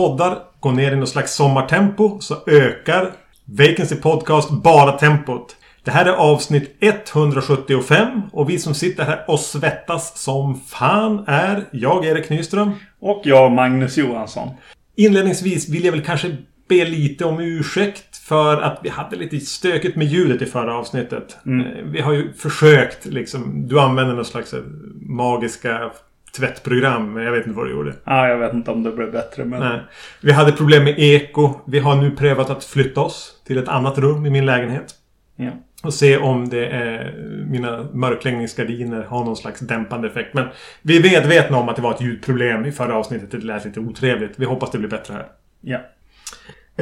Poddar går ner i något slags sommartempo så ökar Vacancy Podcast bara tempot. Det här är avsnitt 175 och vi som sitter här och svettas som fan är jag, Erik Nyström. Och jag, Magnus Johansson. Inledningsvis vill jag väl kanske be lite om ursäkt för att vi hade lite stökigt med ljudet i förra avsnittet. Mm. Eh, Vi har ju försökt liksom. Du använder någon slags eh, magiska tvättprogram. Jag vet inte vad du gjorde. Ja, jag vet inte om det blev bättre men... Nej. Vi hade problem med eko. Vi har nu prövat att flytta oss till ett annat rum i min lägenhet. Ja. Och se om det är mina mörkläggningsgardiner har någon slags dämpande effekt. Men vi är medvetna om att det var ett ljudproblem i förra avsnittet. Det lät lite otrevligt. Vi hoppas det blir bättre här. ja.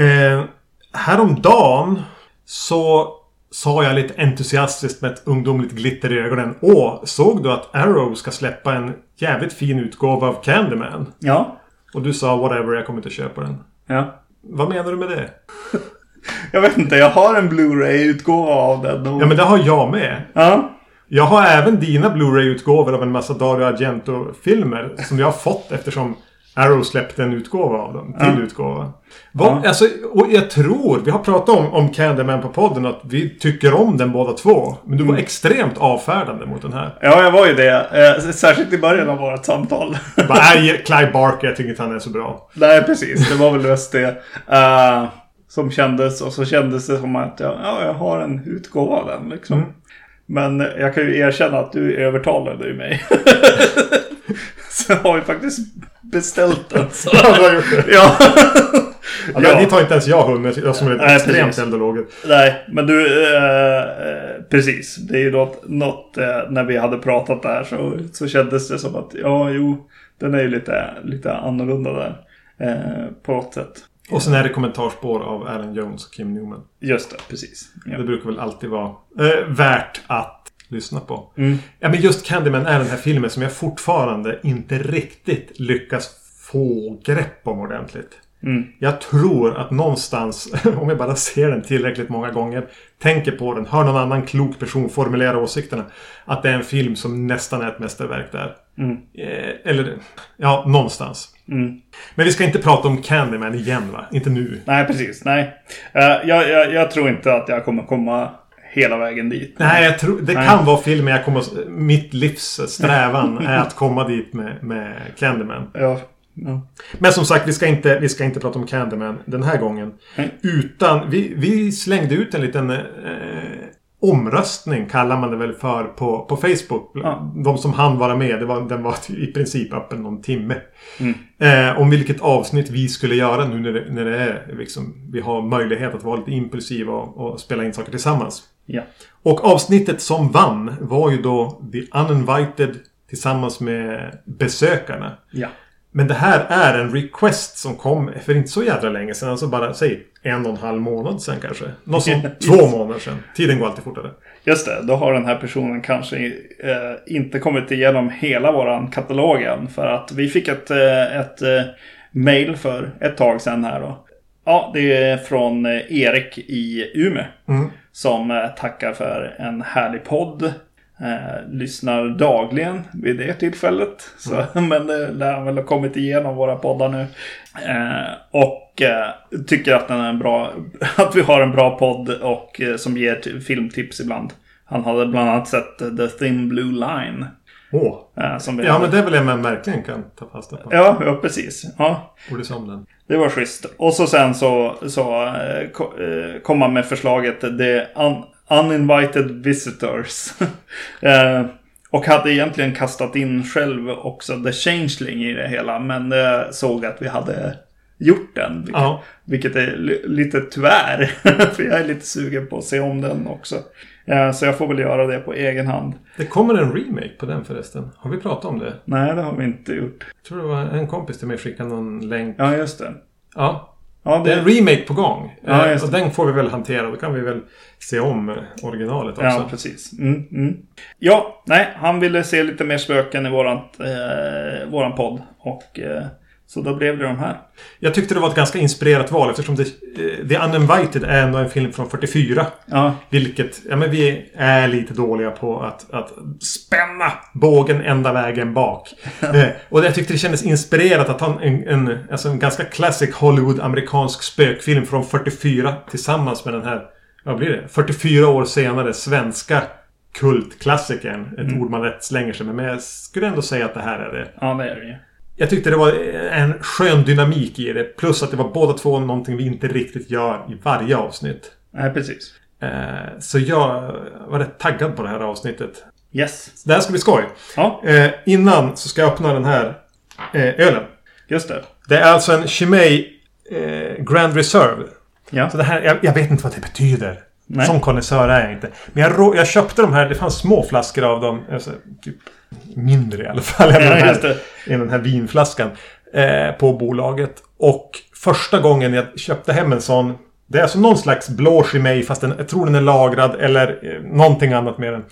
Eh, häromdagen så sa jag lite entusiastiskt med ett ungdomligt glitter i ögonen. Åh, såg du att Arrow ska släppa en jävligt fin utgåva av Candyman? Ja. Och du sa whatever, jag kommer inte köpa den. Ja. Vad menar du med det? Jag vet inte, jag har en Blu-ray-utgåva av den. Och... Ja, men det har jag med. ja. Jag har även dina Blu-ray-utgåvor av en massa Dario Argento-filmer som jag har fått eftersom Arrow släppte en utgåva av dem. Till Ja. utgåva. Vad, Ja. alltså, och jag tror, vi har pratat om, om Candyman på podden, att vi tycker om den båda två. Men du var extremt avfärdande mot den här. Ja, jag var ju det. Eh, särskilt i början av vårt samtal. Bara, Nej, Clive Barker, jag tycker inte han är så bra. Nej, precis. Det var väl just det. eh, som kändes. Och så kändes det som att jag, ja, jag har en utgåva av den. Liksom. Mm. Men jag kan ju erkänna att du övertalade ju mig. så jag har ju faktiskt beställt den. Så. Ja, ja. Ja. Dit har inte ens jag hunnit. Jag som är Nej, extremt eldologer. Nej, men du, eh, eh, precis. Det är ju något, något eh, när vi hade pratat där så, så kändes det som att, ja, jo, den är ju lite, lite annorlunda där. Eh, på något sätt. Och sen är det kommentarspår av Alan Jones och Kim Newman. Just det, precis. Ja. Det brukar väl alltid vara eh, värt att lyssna på. Mm. Ja, men just Candyman är den här filmen som jag fortfarande inte riktigt lyckas få grepp om ordentligt. Mm. Jag tror att någonstans, om jag bara ser den tillräckligt många gånger, tänker på den, hör någon annan klok person formulera åsikterna, att det är en film som nästan är ett mästerverk där. Mm. Eh, eller, ja, någonstans. Mm. Men vi ska inte prata om Candyman igen, va? Inte nu. Nej, precis. Nej. Eh, jag, jag, jag tror inte att jag kommer komma hela vägen dit. Nej, jag tror, det Nej. kan vara filmen jag kommer... Mitt livs strävan är att komma dit med, med Candyman. Ja. ja. Men som sagt, vi ska inte, vi ska inte prata om Candyman den här gången. Nej. Utan vi, vi slängde ut en liten eh, omröstning, kallar man det väl för, på, på Facebook. Ja. De som hann vara med, det var, den var i princip öppen någon timme. Mm. Eh, om vilket avsnitt vi skulle göra nu när det, när det är liksom, vi har möjlighet att vara lite impulsiva och, och spela in saker tillsammans. Ja. Och avsnittet som vann var ju då The Uninvited tillsammans med Besökarna. Ja. Men det här är en request som kom för inte så jävla länge sedan. Alltså bara, säg en och en halv månad sedan kanske. Något som två månader sedan. Tiden går alltid fortare. Just det, då har den här personen kanske eh, inte kommit igenom hela våran katalog än. För att vi fick ett, eh, ett eh, mail för ett tag sedan här då. Ja, det är från eh, Erik i Umeå. Mm. Som eh, tackar för en härlig podd. Eh, lyssnar dagligen vid det tillfället. Så, Men det lär han väl ha kommit igenom våra poddar nu. Eh, och eh, tycker att, den är en bra, att vi har en bra podd och eh, som ger filmtips ibland. Han hade bland annat sett eh, The Thin Blue Line. Åh. Som Ja men det är väl en man verkligen kan ta fasta på. ja, ja, precis. Ja, Borde se om den. det var schysst. Och så sen så, så eh, eh, kom han med förslaget The un, Uninvited Visitors. eh, och hade egentligen kastat in själv också The Changeling i det hela. Men såg att vi hade gjort den. Vilket, Ja. vilket är li- lite tyvärr. För jag är lite sugen på att se om den också. Eh, så jag får väl göra det på egen hand. Det kommer en remake på den förresten. Har vi pratat om det? Nej, det har vi inte gjort. Jag tror det var en kompis till mig skickade någon länk. Ja, just det. Ja. Ja, Det är en remake på gång. Ja, Eh, just och den får vi väl hantera. Då kan vi väl se om eh, originalet också. Ja, precis. Mm, mm. Ja, nej, han ville se lite mer spöken i våran, eh, våran podd. Och eh, Så då blev det de här. Jag tyckte det var ett ganska inspirerat val eftersom det, eh, The Uninvited är ändå en film från 44. Ja, Vilket, ja men vi är lite dåliga på att, att spänna bågen ända vägen bak. eh, och jag tyckte det kändes inspirerat att ha en, en, alltså en ganska classic Hollywood-amerikansk spökfilm från 44 tillsammans med den här, vad blir det? 44 år senare svenska kultklassikern. Ett ord man lätt slänger sig med. Men jag skulle ändå säga att det här är det. ja det är det ju. Jag tyckte det var en skön dynamik i det. Plus att det var båda två någonting vi inte riktigt gör i varje avsnitt. Nej, precis. Eh, Så jag var rätt taggad på det här avsnittet. Yes. Så det här ska bli skoj. Ja, Eh, Innan så ska jag öppna den här eh, ölen. just det. Det är alltså en Chimay Grand Reserve. Ja. Så det här, jag, jag vet inte vad det betyder. Nej. Som konnässör är jag inte. Men jag, jag köpte de här, det fanns små flaskor av dem. Alltså, typ mindre i alla fall. än den Ja, här- just det. i den här vinflaskan. Eh, på bolaget. Och första gången jag köpte hem en sån. Det är alltså någon slags blå Chimay fast den, jag tror den är lagrad eller eh, någonting annat med den.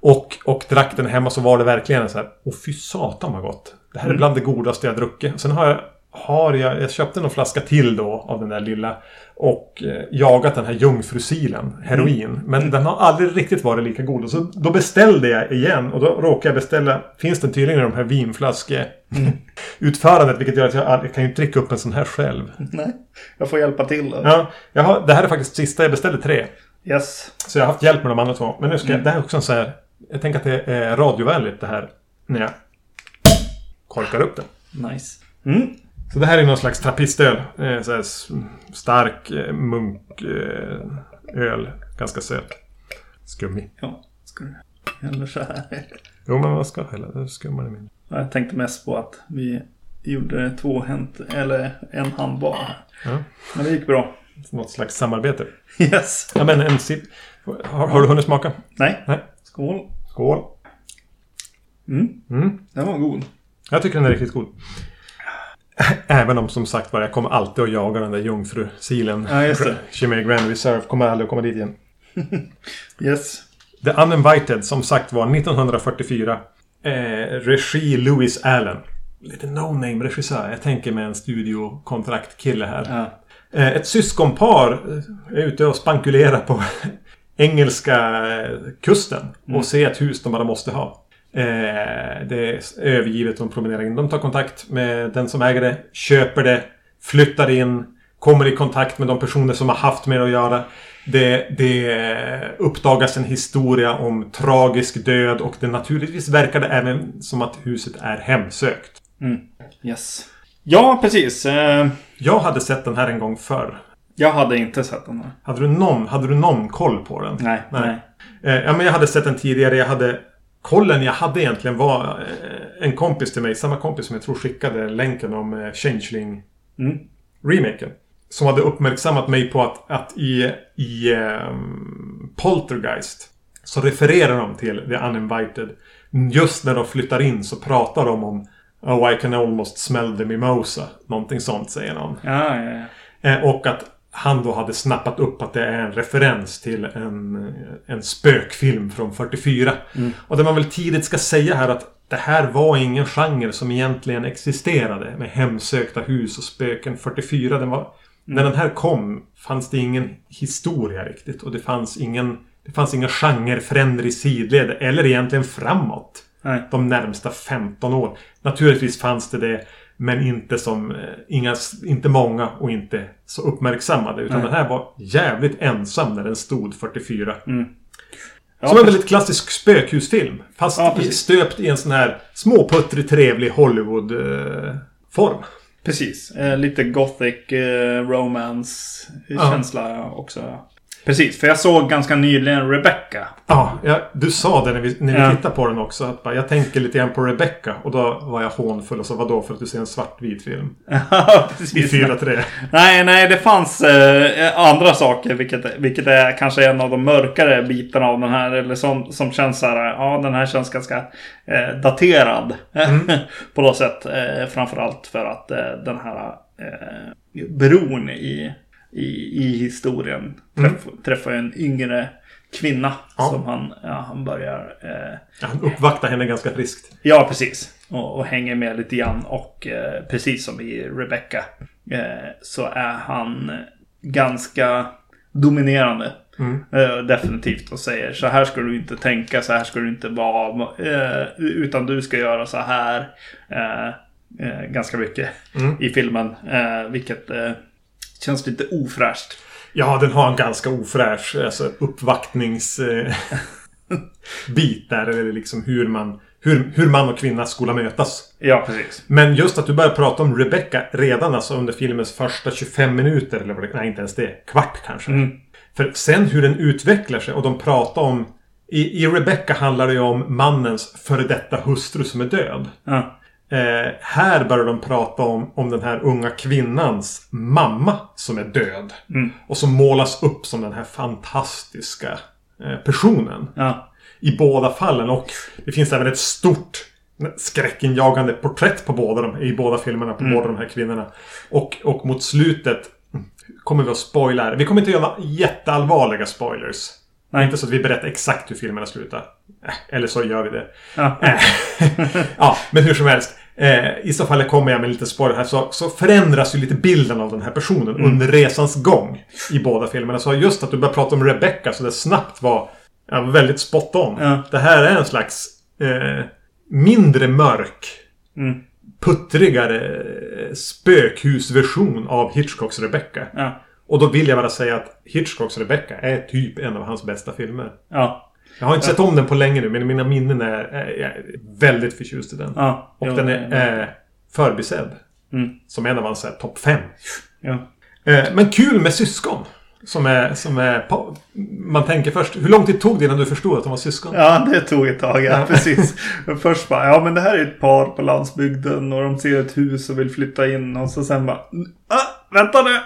Och, och drack den hemma så var det verkligen så här. Åh fy satan vad gott. Det här är bland det godaste jag druckit. Sen har jag, har jag, jag köpte någon flaska till då av den där lilla. Och eh, jagat den här jungfrusilen, heroin. Men den har aldrig riktigt varit lika god. Och så, då beställde jag igen. Och då råkade jag beställa, finns den tydligen i de här vinflaske utförandet. Vilket gör att jag, jag kan ju inte dricka upp en sån här själv. Nej, jag får hjälpa till då. Ja, jag har, det här är faktiskt sista, jag beställde tre. Yes. Så jag har haft hjälp med de andra två. Men nu ska jag, det här är också en så här, jag tänker att det är radiovänligt det här. När jag korkar upp den. Nice. Mm. Så det här är någon slags trappistöl. Eh, stark eh, munköl. öl. Ganska söt. Skummig. Ja, ska du... Eller så här. Jo, men vad ska hälla? Skummar det mindre. Jag tänkte mest på att vi gjorde två hänt, eller en hand bara. Ja. Men det gick bra. Något slags samarbete. Yes. Ja, men en sipp. Har, har du hunnit smaka? Nej. Nej. Skål. Skål. Mm. Mm. Den var god. Jag tycker den är riktigt god. Även om som sagt var jag kommer alltid att jaga den där jungfrusilen. Ja, just det. Chimay Grand Reserve. Kommer aldrig att komma dit igen. Yes. The Uninvited, som sagt var 1944. Eh, regi Louis Allen. Lite no-name regissör. Jag tänker med en studiokontraktkille här. Ja. Eh, ett syskonpar eh, är ute och spankulerar på engelska eh, kusten. Och ser ett hus de bara måste ha. Eh, det är övergivet och de promenerar in. De tar kontakt med den som äger det. Köper det. Flyttar in. Kommer i kontakt med de personer som har haft med det att göra. Det, det uppdagas en historia om tragisk död och det naturligtvis verkar det även som att huset är hemsökt. Mm. Yes. Ja, precis. Eh, Jag hade sett den här en gång förr. Jag hade inte sett den här. Hade du någon, hade du någon koll på den? Nej. Nej. Eh, ja, men jag hade sett den tidigare. Jag hade... Kollen jag hade egentligen var eh, en kompis till mig. Samma kompis som jag tror skickade länken om eh, Changeling Mm. remaken. Som hade uppmärksammat mig på att, att i, i ehm, Poltergeist så refererar de till The Uninvited. Just när de flyttar in så pratar de om Oh, I can almost smell the mimosa. Någonting sånt säger någon. Ja, ja, ja. Eh, och att han då hade snappat upp att det är en referens till en, en spökfilm från 44. Och det man väl tidigt ska säga här att det här var ingen genre som egentligen existerade med hemsökta hus och spöken 44. Den var, När den här kom fanns det ingen historia riktigt och det fanns ingen det fanns inga genrefränder i sidled eller egentligen framåt Nej. de närmsta 15 år. Naturligtvis fanns det det. Men inte som... eh, Inga, inte många och inte så uppmärksammade. Utan Nej. den här var jävligt ensam när den stod 44. Ja, som en väldigt klassisk spökhusfilm. Fast Ja, i, stöpt i en sån här småputtrig trevlig Hollywood-form. Precis. Eh, lite gothic eh, romance Ja. också. Precis, för jag såg ganska nyligen Rebecca. Ja, du sa det när vi, när vi Ja. tittade på den också. Att bara, jag tänker lite grann på Rebecca. Och då var jag hånfull och sa vadå för att du ser en svartvit film? Ja, I precis. 4-3. Nej, nej, det fanns eh, andra saker, vilket, vilket är kanske en av de mörkare bitarna av den här. Eller som, som känns så här, ja den här känns ganska eh, daterad. på något sätt. Eh, framförallt för att eh, den här eh, bron i, i, i historien träff, träffar en yngre kvinna. Ja. Som han, ja, han börjar... Eh, han uppvaktar henne ganska friskt. ja, precis. och, och hänger med lite grann. Och eh, precis som i Rebecca eh, så är han ganska dominerande. Mm. Eh, definitivt och säger så här ska du inte tänka, så här ska du inte vara. Eh, utan du ska göra så här. Eh, ganska mycket Mm. i filmen. Vilket känns lite ofräscht. Ja, den har en ganska ofräsch alltså, uppvaktnings... Eh, där. Eller liksom hur man, hur, hur man och kvinna skola mötas. Ja, precis. Men just att du börjar prata om Rebecca redan alltså under filmens första 25 minuter. Eller vad det, nej, inte ens det. Kvart kanske. Mm. För sen hur den utvecklar sig och de pratar om... I, I Rebecca handlar det ju om mannens före detta hustru som är död. Ja. Eh, här börjar de prata om, om den här unga kvinnans mamma som är död. Mm. Och som målas upp som den här fantastiska eh, personen. Ja. I båda fallen. Och det finns även ett stort skräckinjagande porträtt på båda de, i båda filmerna på båda de här kvinnorna. Och, och mot slutet kommer vi att spoila. Vi kommer inte göra jätteallvarliga spoilers. Nej. Inte så att vi berättar exakt hur filmerna slutar. Eh, Eller så gör vi det. Ja. Eh, ja, men hur som helst. Eh, I så fall kommer jag med lite spoiler här. Så, så förändras ju lite bilden av den här personen Mm. under resans gång. I båda filmerna. Så just att du börjar prata om Rebecca så det snabbt var ja, väldigt spot on. Ja. Det här är en slags eh, mindre mörk, Mm. puttrigare spökhusversion av Hitchcocks Rebecca. Ja. Och då vill jag bara säga att Hitchcocks Rebecca är typ en av hans bästa filmer. Ja. Jag har inte sett om den på länge nu, men mina minnen är, är, väldigt förtjust i den. Ja. Och Jo, den är, är förbisedd. Mm. Som en av hans här topp fem. Ja. Eh, men kul med syskon. Som är, som är... Man tänker först, hur lång tid tog det innan du förstod att de var syskon? Ja, det tog ett tag. Ja, Ja. precis. Först bara, ja men det här är ett par på landsbygden och de ser ett hus och vill flytta in. Och så sen bara, ah, vänta nu!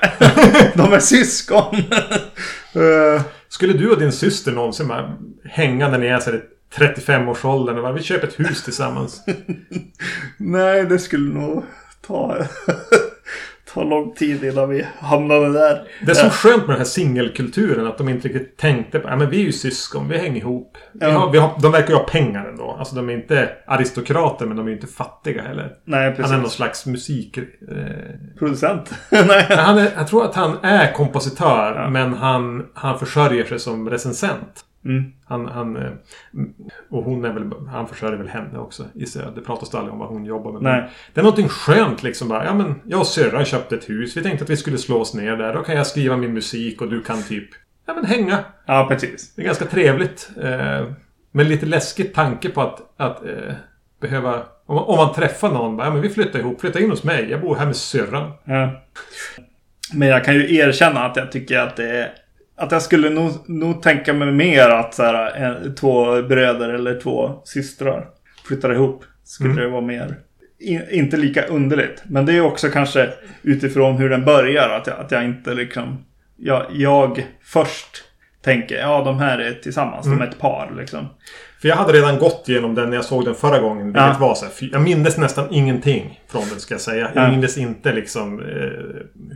de är syskon! Eh, skulle du och din syster någonsin bara hänga när ni är så här i 35-årsåldern och bara, vi köper ett hus tillsammans? nej, det skulle nog ta, ta lång tid innan vi hamnade där. Det är så skönt med den här singelkulturen att de inte riktigt tänkte på, men vi är ju syskon, vi hänger ihop. Vi har, vi har, de verkar ju ha pengar ändå. Alltså de är inte aristokrater men de är ju inte fattiga heller. Nej, Han är någon precis. slags musik... Eh, Producent. nej. han är, jag tror att han är kompositör Ja. men han, han försörjer sig som recensent. Mm. Han, han, eh, och hon är väl, han försörjer väl henne också gissar jag. Det pratas aldrig om vad hon jobbar med. Nej. Det är någonting skönt liksom bara. Ja men jag och syrran köpte ett hus. Vi tänkte att vi skulle slå oss ner där. Då kan jag skriva min musik och du kan typ Ja men hänga. Ja, precis. Det är ganska trevligt. Eh, men lite läskigt tanke på att, att eh, behöva... Om man, om man träffar någon bara, ja men vi flyttar ihop. Flytta in hos mig. Jag bor här med syrran. Ja. Men jag kan ju erkänna att jag tycker att det är... Att jag skulle nog, nog tänka mig mer att så här, en, två bröder eller två systrar flyttar ihop. Skulle Mm. det vara mer... In, inte lika underligt. Men det är också kanske utifrån hur den börjar. Att jag, att jag inte liksom... Jag, jag först tänker, ja de här är tillsammans. De är ett par liksom. För jag hade redan gått igenom den när jag såg den förra gången. Vilket Ja. var så här, Jag mindes nästan ingenting från den ska jag säga. Jag Ja. mindes inte liksom eh,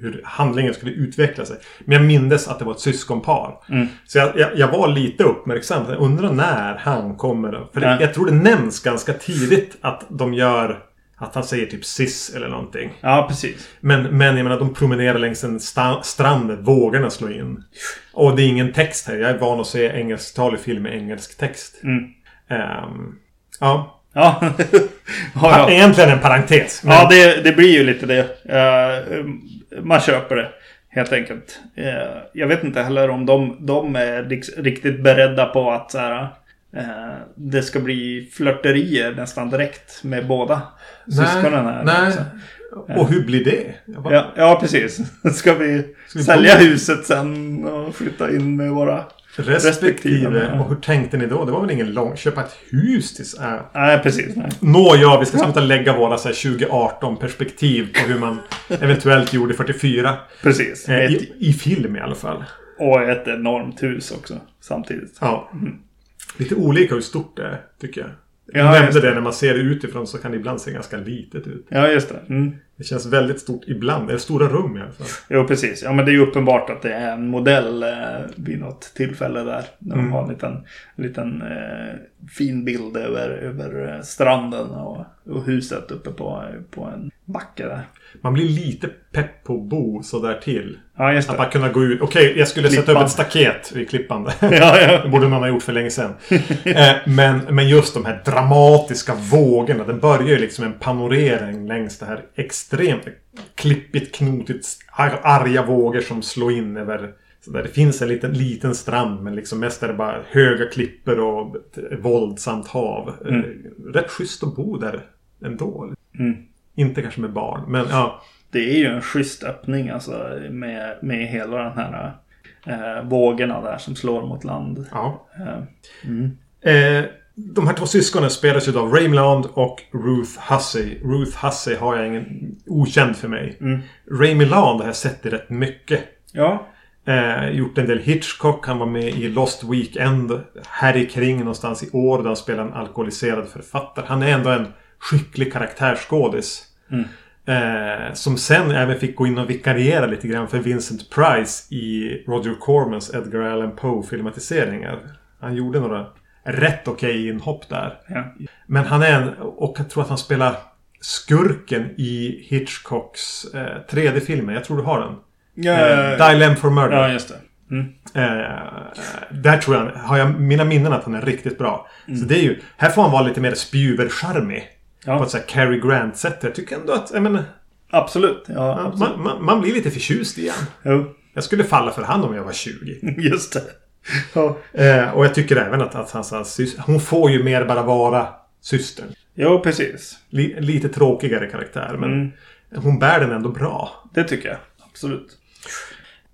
hur handlingen skulle utveckla sig. Men jag mindes att det var ett syskonpar. Mm. Så jag, jag, jag var lite uppmärksam. Jag undrar när han kommer. För det, Ja. jag tror det nämns ganska tidigt att de gör... Att han säger typ sis eller någonting. Ja, precis. Men, men jag menar, de promenerar längs en strand. Vågorna slår in. Och det är ingen text här. Jag är van att se engelsktalig film med engelsk text. Mm. Ehm, ja. Ja. ja, ja. Egentligen en parentes. Men, Ja, det, det blir ju lite det. Eh, man köper det. Helt enkelt. Eh, jag vet inte heller om de, de är riktigt beredda på att så här, eh, det ska bli flörterier nästan direkt med båda syskonen här. nej. också. Och hur blir det? Bara, Ja, ja, precis. Ska vi Ska vi sälja bo- huset sen och flytta in med våra... respektive. respektive. Och hur tänkte ni då? Det var väl ingen lång... Köpa ett hus till... Äh. Nej, precis. Nej. Nåja, vi ska sluta lägga våra så här, 2018 perspektiv på hur man eventuellt gjorde 44. Precis. Eh, i, I film i alla fall. och ett enormt hus också samtidigt. Ja. Lite olika hur stort det är, tycker jag. Ja, Jag nämnde just det, när man ser det utifrån så kan det ibland se ganska litet ut. Ja, just det. Mm. Det känns väldigt stort ibland. Eller stora rum i alla fall. Jo, precis. Ja, men det är ju uppenbart att det är en modell eh, vid något tillfälle där. När de Mm. har en liten, en liten eh, fin bild över, över eh, stranden och, och huset uppe på, på en backe där. Man blir lite pepp på att bo sådär till. Ja, just Att det. bara kunna gå ut. Okej, jag skulle sätta upp Klippan. ett staket vid klippan. Ja, Det ja. borde någon ha gjort för länge sedan. eh, men, men just de här dramatiska vågorna. Den börjar ju liksom en panorering längs det här extremt klippigt, knotigt, ar- arga vågor som slår in över... Så där det finns en liten, liten strand men liksom mest är det bara höga klippor och våldsamt hav. Eh, rätt schysst att bo där ändå. Mm. Inte kanske med barn, men ja. Det är ju en schysst öppning alltså med, med hela den här eh, vågorna där som slår mot land. ja. Eh, mm. Eh, de här två syskonen spelas ju av Ray Milland och Ruth Hussey. Ruth Hussey har jag ingen... Okänd för mig. Mm. Ray Milland har jag sett i rätt mycket. Ja, Eh, gjort en del Hitchcock. Han var med i Lost Weekend. Här i kring någonstans i år där han spelar en alkoholiserad författare. Han är ändå en skicklig karaktärsskådis. Mm. Eh, som sen även fick gå in och vikariera lite grann för Vincent Price i Roger Cormans Edgar Allan Poe filmatiseringar. Han gjorde några rätt okej inhopp där. ja. Men han är en, och jag tror att han spelar skurken i Hitchcocks eh, tredje filmen. Jag tror du har den. Eh, Dilemma for Murder. ja, just det. Mm. Eh, där tror jag, har jag mina minnen att han är riktigt bra. Så det är ju, här får han vara lite mer spjuvercharmig. På Ja, ett så här Cary Grant-sätt. Jag tycker ändå att, jag menar, absolut. Ja, absolut. man, man, man blir lite förtjust i han. Jo, Jag skulle falla för han om jag var 20. just det. Ja. Eh, och jag tycker även att, att hans, hans sys- hon får ju mer bara vara systern. Jo, precis. Li, lite tråkigare karaktär, men Mm. hon bär den ändå bra. Det tycker jag. Absolut.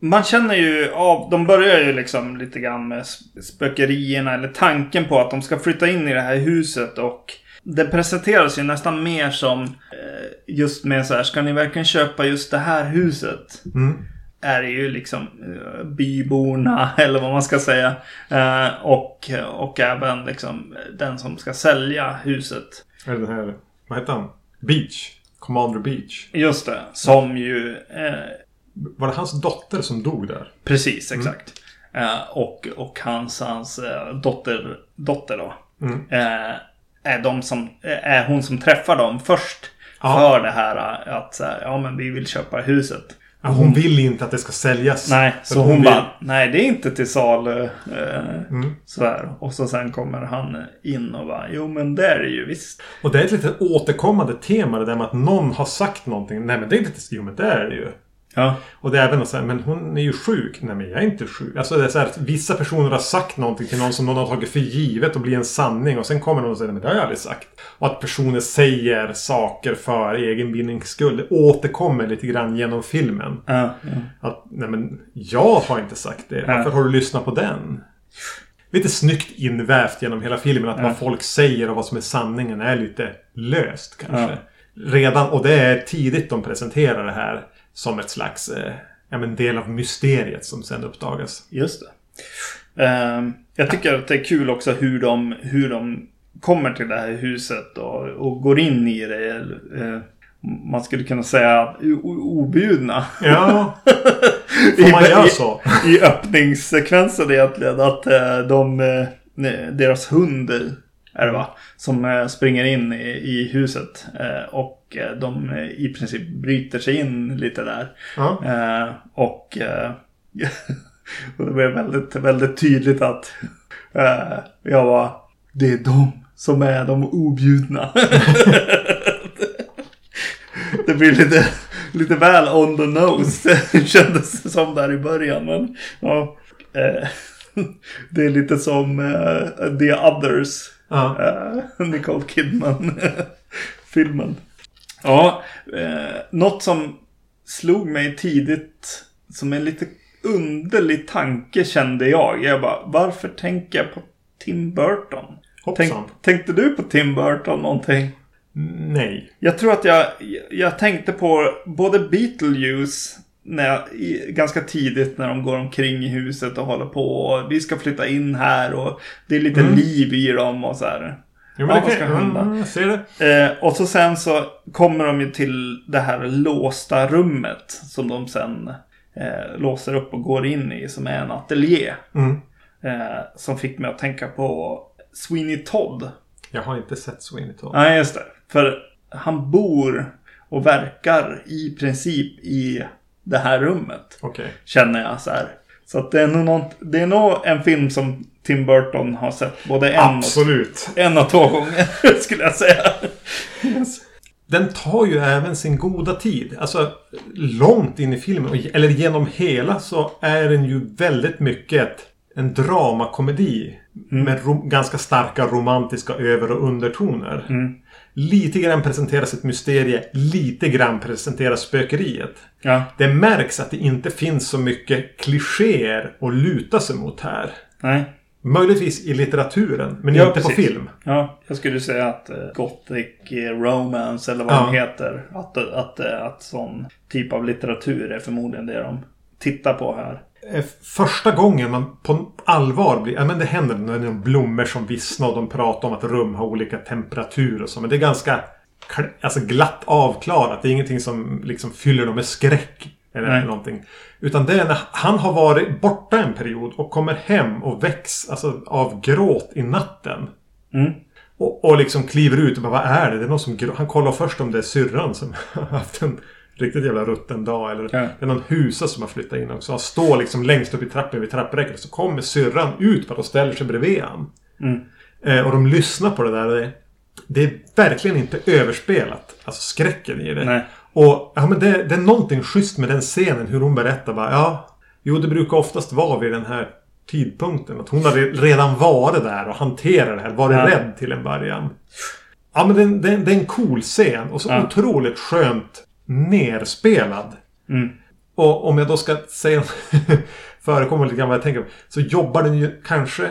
Man känner ju av, de börjar ju liksom lite grann med sp- spökerierna eller tanken på att de ska flytta in i det här huset och det presenteras ju nästan mer som eh, just med så här, ska ni verkligen köpa just det här huset? Mm. Är det ju liksom eh, byborna eller vad man ska säga. Eh, och, och även liksom den som ska sälja huset. Eller den här, vad heter han? Beach. Commander Beach. Just det, som ju eh, Var det hans dotter som dog där? Precis, exakt. Eh, och, och hans, hans eh, dotter, dotter då. Mm. Eh, är, de som, är hon som träffar dem först. Ja. För det här att så här, ja men vi vill köpa huset. Ja, hon vill inte att det ska säljas. Nej, så hon, vill- bara, nej det är inte till salu. Eh, Mm. sådär. Och så sen kommer han in och bara, jo men det är det ju visst. Och det är ett lite återkommande tema det där med att någon har sagt någonting. Nej men det är inte... Jo men det är det ju. Ja, Och det är även så här, men hon är ju sjuk. Nej men jag är inte sjuk. Alltså det är så här att vissa personer har sagt någonting till någon som någon har tagit för givet och blir en sanning. Och sen kommer någon och säger, men det har jag aldrig sagt. Och att personer säger saker för egen vinnings skull. Det återkommer lite grann genom filmen. ja, ja. Att, nej men jag har inte sagt det. Varför har du lyssnat på den? Lite snyggt invävt genom hela filmen att vad folk säger och vad som är sanningen är lite löst kanske. Redan, och det är tidigt de presenterar det här som ett slags eh, ja, men del av mysteriet som sen uppdagas. Just det. Ehm, jag tycker att det är kul också hur de, hur de kommer till det här huset och, och går in i det. Eh, man skulle kunna säga objudna. Ja, får man göra så? I öppningssekvensen egentligen. Att eh, de, eh, deras hund är det va? Som eh, springer in i, i huset. Eh, och eh, de eh, i princip bryter sig in lite där. Eh, och, och det blev väldigt, väldigt tydligt att jag var det är de som är de objudna. det blir lite, lite väl on the nose. kändes det som där i början. Men ja, eh, det är lite som eh, The Others. Ja. Eh, Nicole Kidman-filmen. Ja, eh, något som slog mig tidigt som en lite underlig tanke kände jag. Jag bara, varför tänker jag på Tim Burton? Tänk, Hoppsan. tänkte du på Tim Burton någonting? Nej. Jag tror att jag, jag tänkte på både Beetlejuice när jag, ganska tidigt när de går omkring i huset och håller på. Och vi ska flytta in här och det är lite Mm. liv i dem och så här. Jo, Ja, men vad det kan, hända? ja, jag ser det. Eh, och så sen så kommer de ju till det här låsta rummet som de sen eh, låser upp och går in i som är en ateljé. Mm. Eh, som fick mig att tänka på Sweeney Todd. Jag har inte sett Sweeney Todd. Nej, just det. För han bor och verkar i princip i det här rummet. Okej. Känner jag så här. Så att det är nog, något, det är nog en film som Tim Burton har sett både en och, Absolut. en och två gånger. Skulle jag säga. Den tar ju även sin goda tid. Alltså långt in i filmen, och- eller genom hela, så är den ju väldigt mycket en dramakomedi. Med ro- ganska starka romantiska över och undertoner. Lite grann presenteras ett mysterie, lite grann presenteras spökeriet. Ja, Det märks att det inte finns så mycket klichéer att luta sig mot här. nej. Möjligtvis i litteraturen, men Ja, inte på precis. film. Ja, jag skulle säga att uh, Gothic eh, Romance eller vad Ja. den heter. Att, att, eh, att sån typ av litteratur är förmodligen det de tittar på här. Eh, Första gången man på allvar blir... Ja, men det händer när det är blommor som vissnar och de pratar om att rum har olika temperatur och så. Men det är ganska alltså glatt avklarat. Det är ingenting som liksom fyller dem med skräck. Eller Nej. någonting. Utan det är när han har varit borta en period och kommer hem och väcks alltså, av gråt i natten. Mm. Och, och liksom kliver ut och bara, vad är det? Det är någon som. Han kollar först om det är syrran som har haft en riktigt jävla rutten dag. Eller Ja. det är någon husa som har flyttat in också. Han står liksom längst upp i trappen vid trappräcket. Så kommer syrran ut bara och ställer sig bredvid han. Mm. Eh, och de lyssnar på det där. Det, det är verkligen inte överspelat. Alltså skräcken i det. Nej. Och ja, men det, det är någonting schysst med den scenen. Hur hon berättar bara, ja. Jo, det brukar oftast vara vid den här tidpunkten. Att hon har re- redan varit där och hanterat det här. Varit Ja. rädd till en början. Ja, men det, det, det är en cool scen. Och så Ja. otroligt skönt nerspelad. Mm. Och om jag då ska säga förekommer lite grann vad jag tänker på. Så jobbar den ju kanske,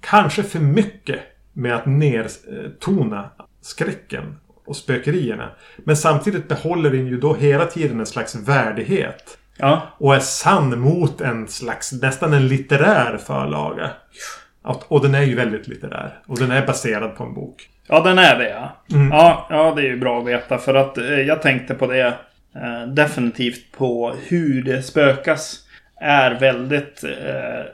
kanske för mycket med att nertona skräcken och spökerierna. Men samtidigt behåller den ju då hela tiden en slags värdighet. Ja, Och är sann mot en slags, nästan en litterär förlaga. Och, den är ju väldigt litterär. Och den är baserad på en bok. ja den är det ja. Mm. ja. Ja, det är ju bra att veta. För att eh, jag tänkte på det eh, definitivt på hur det spökas. Är väldigt eh,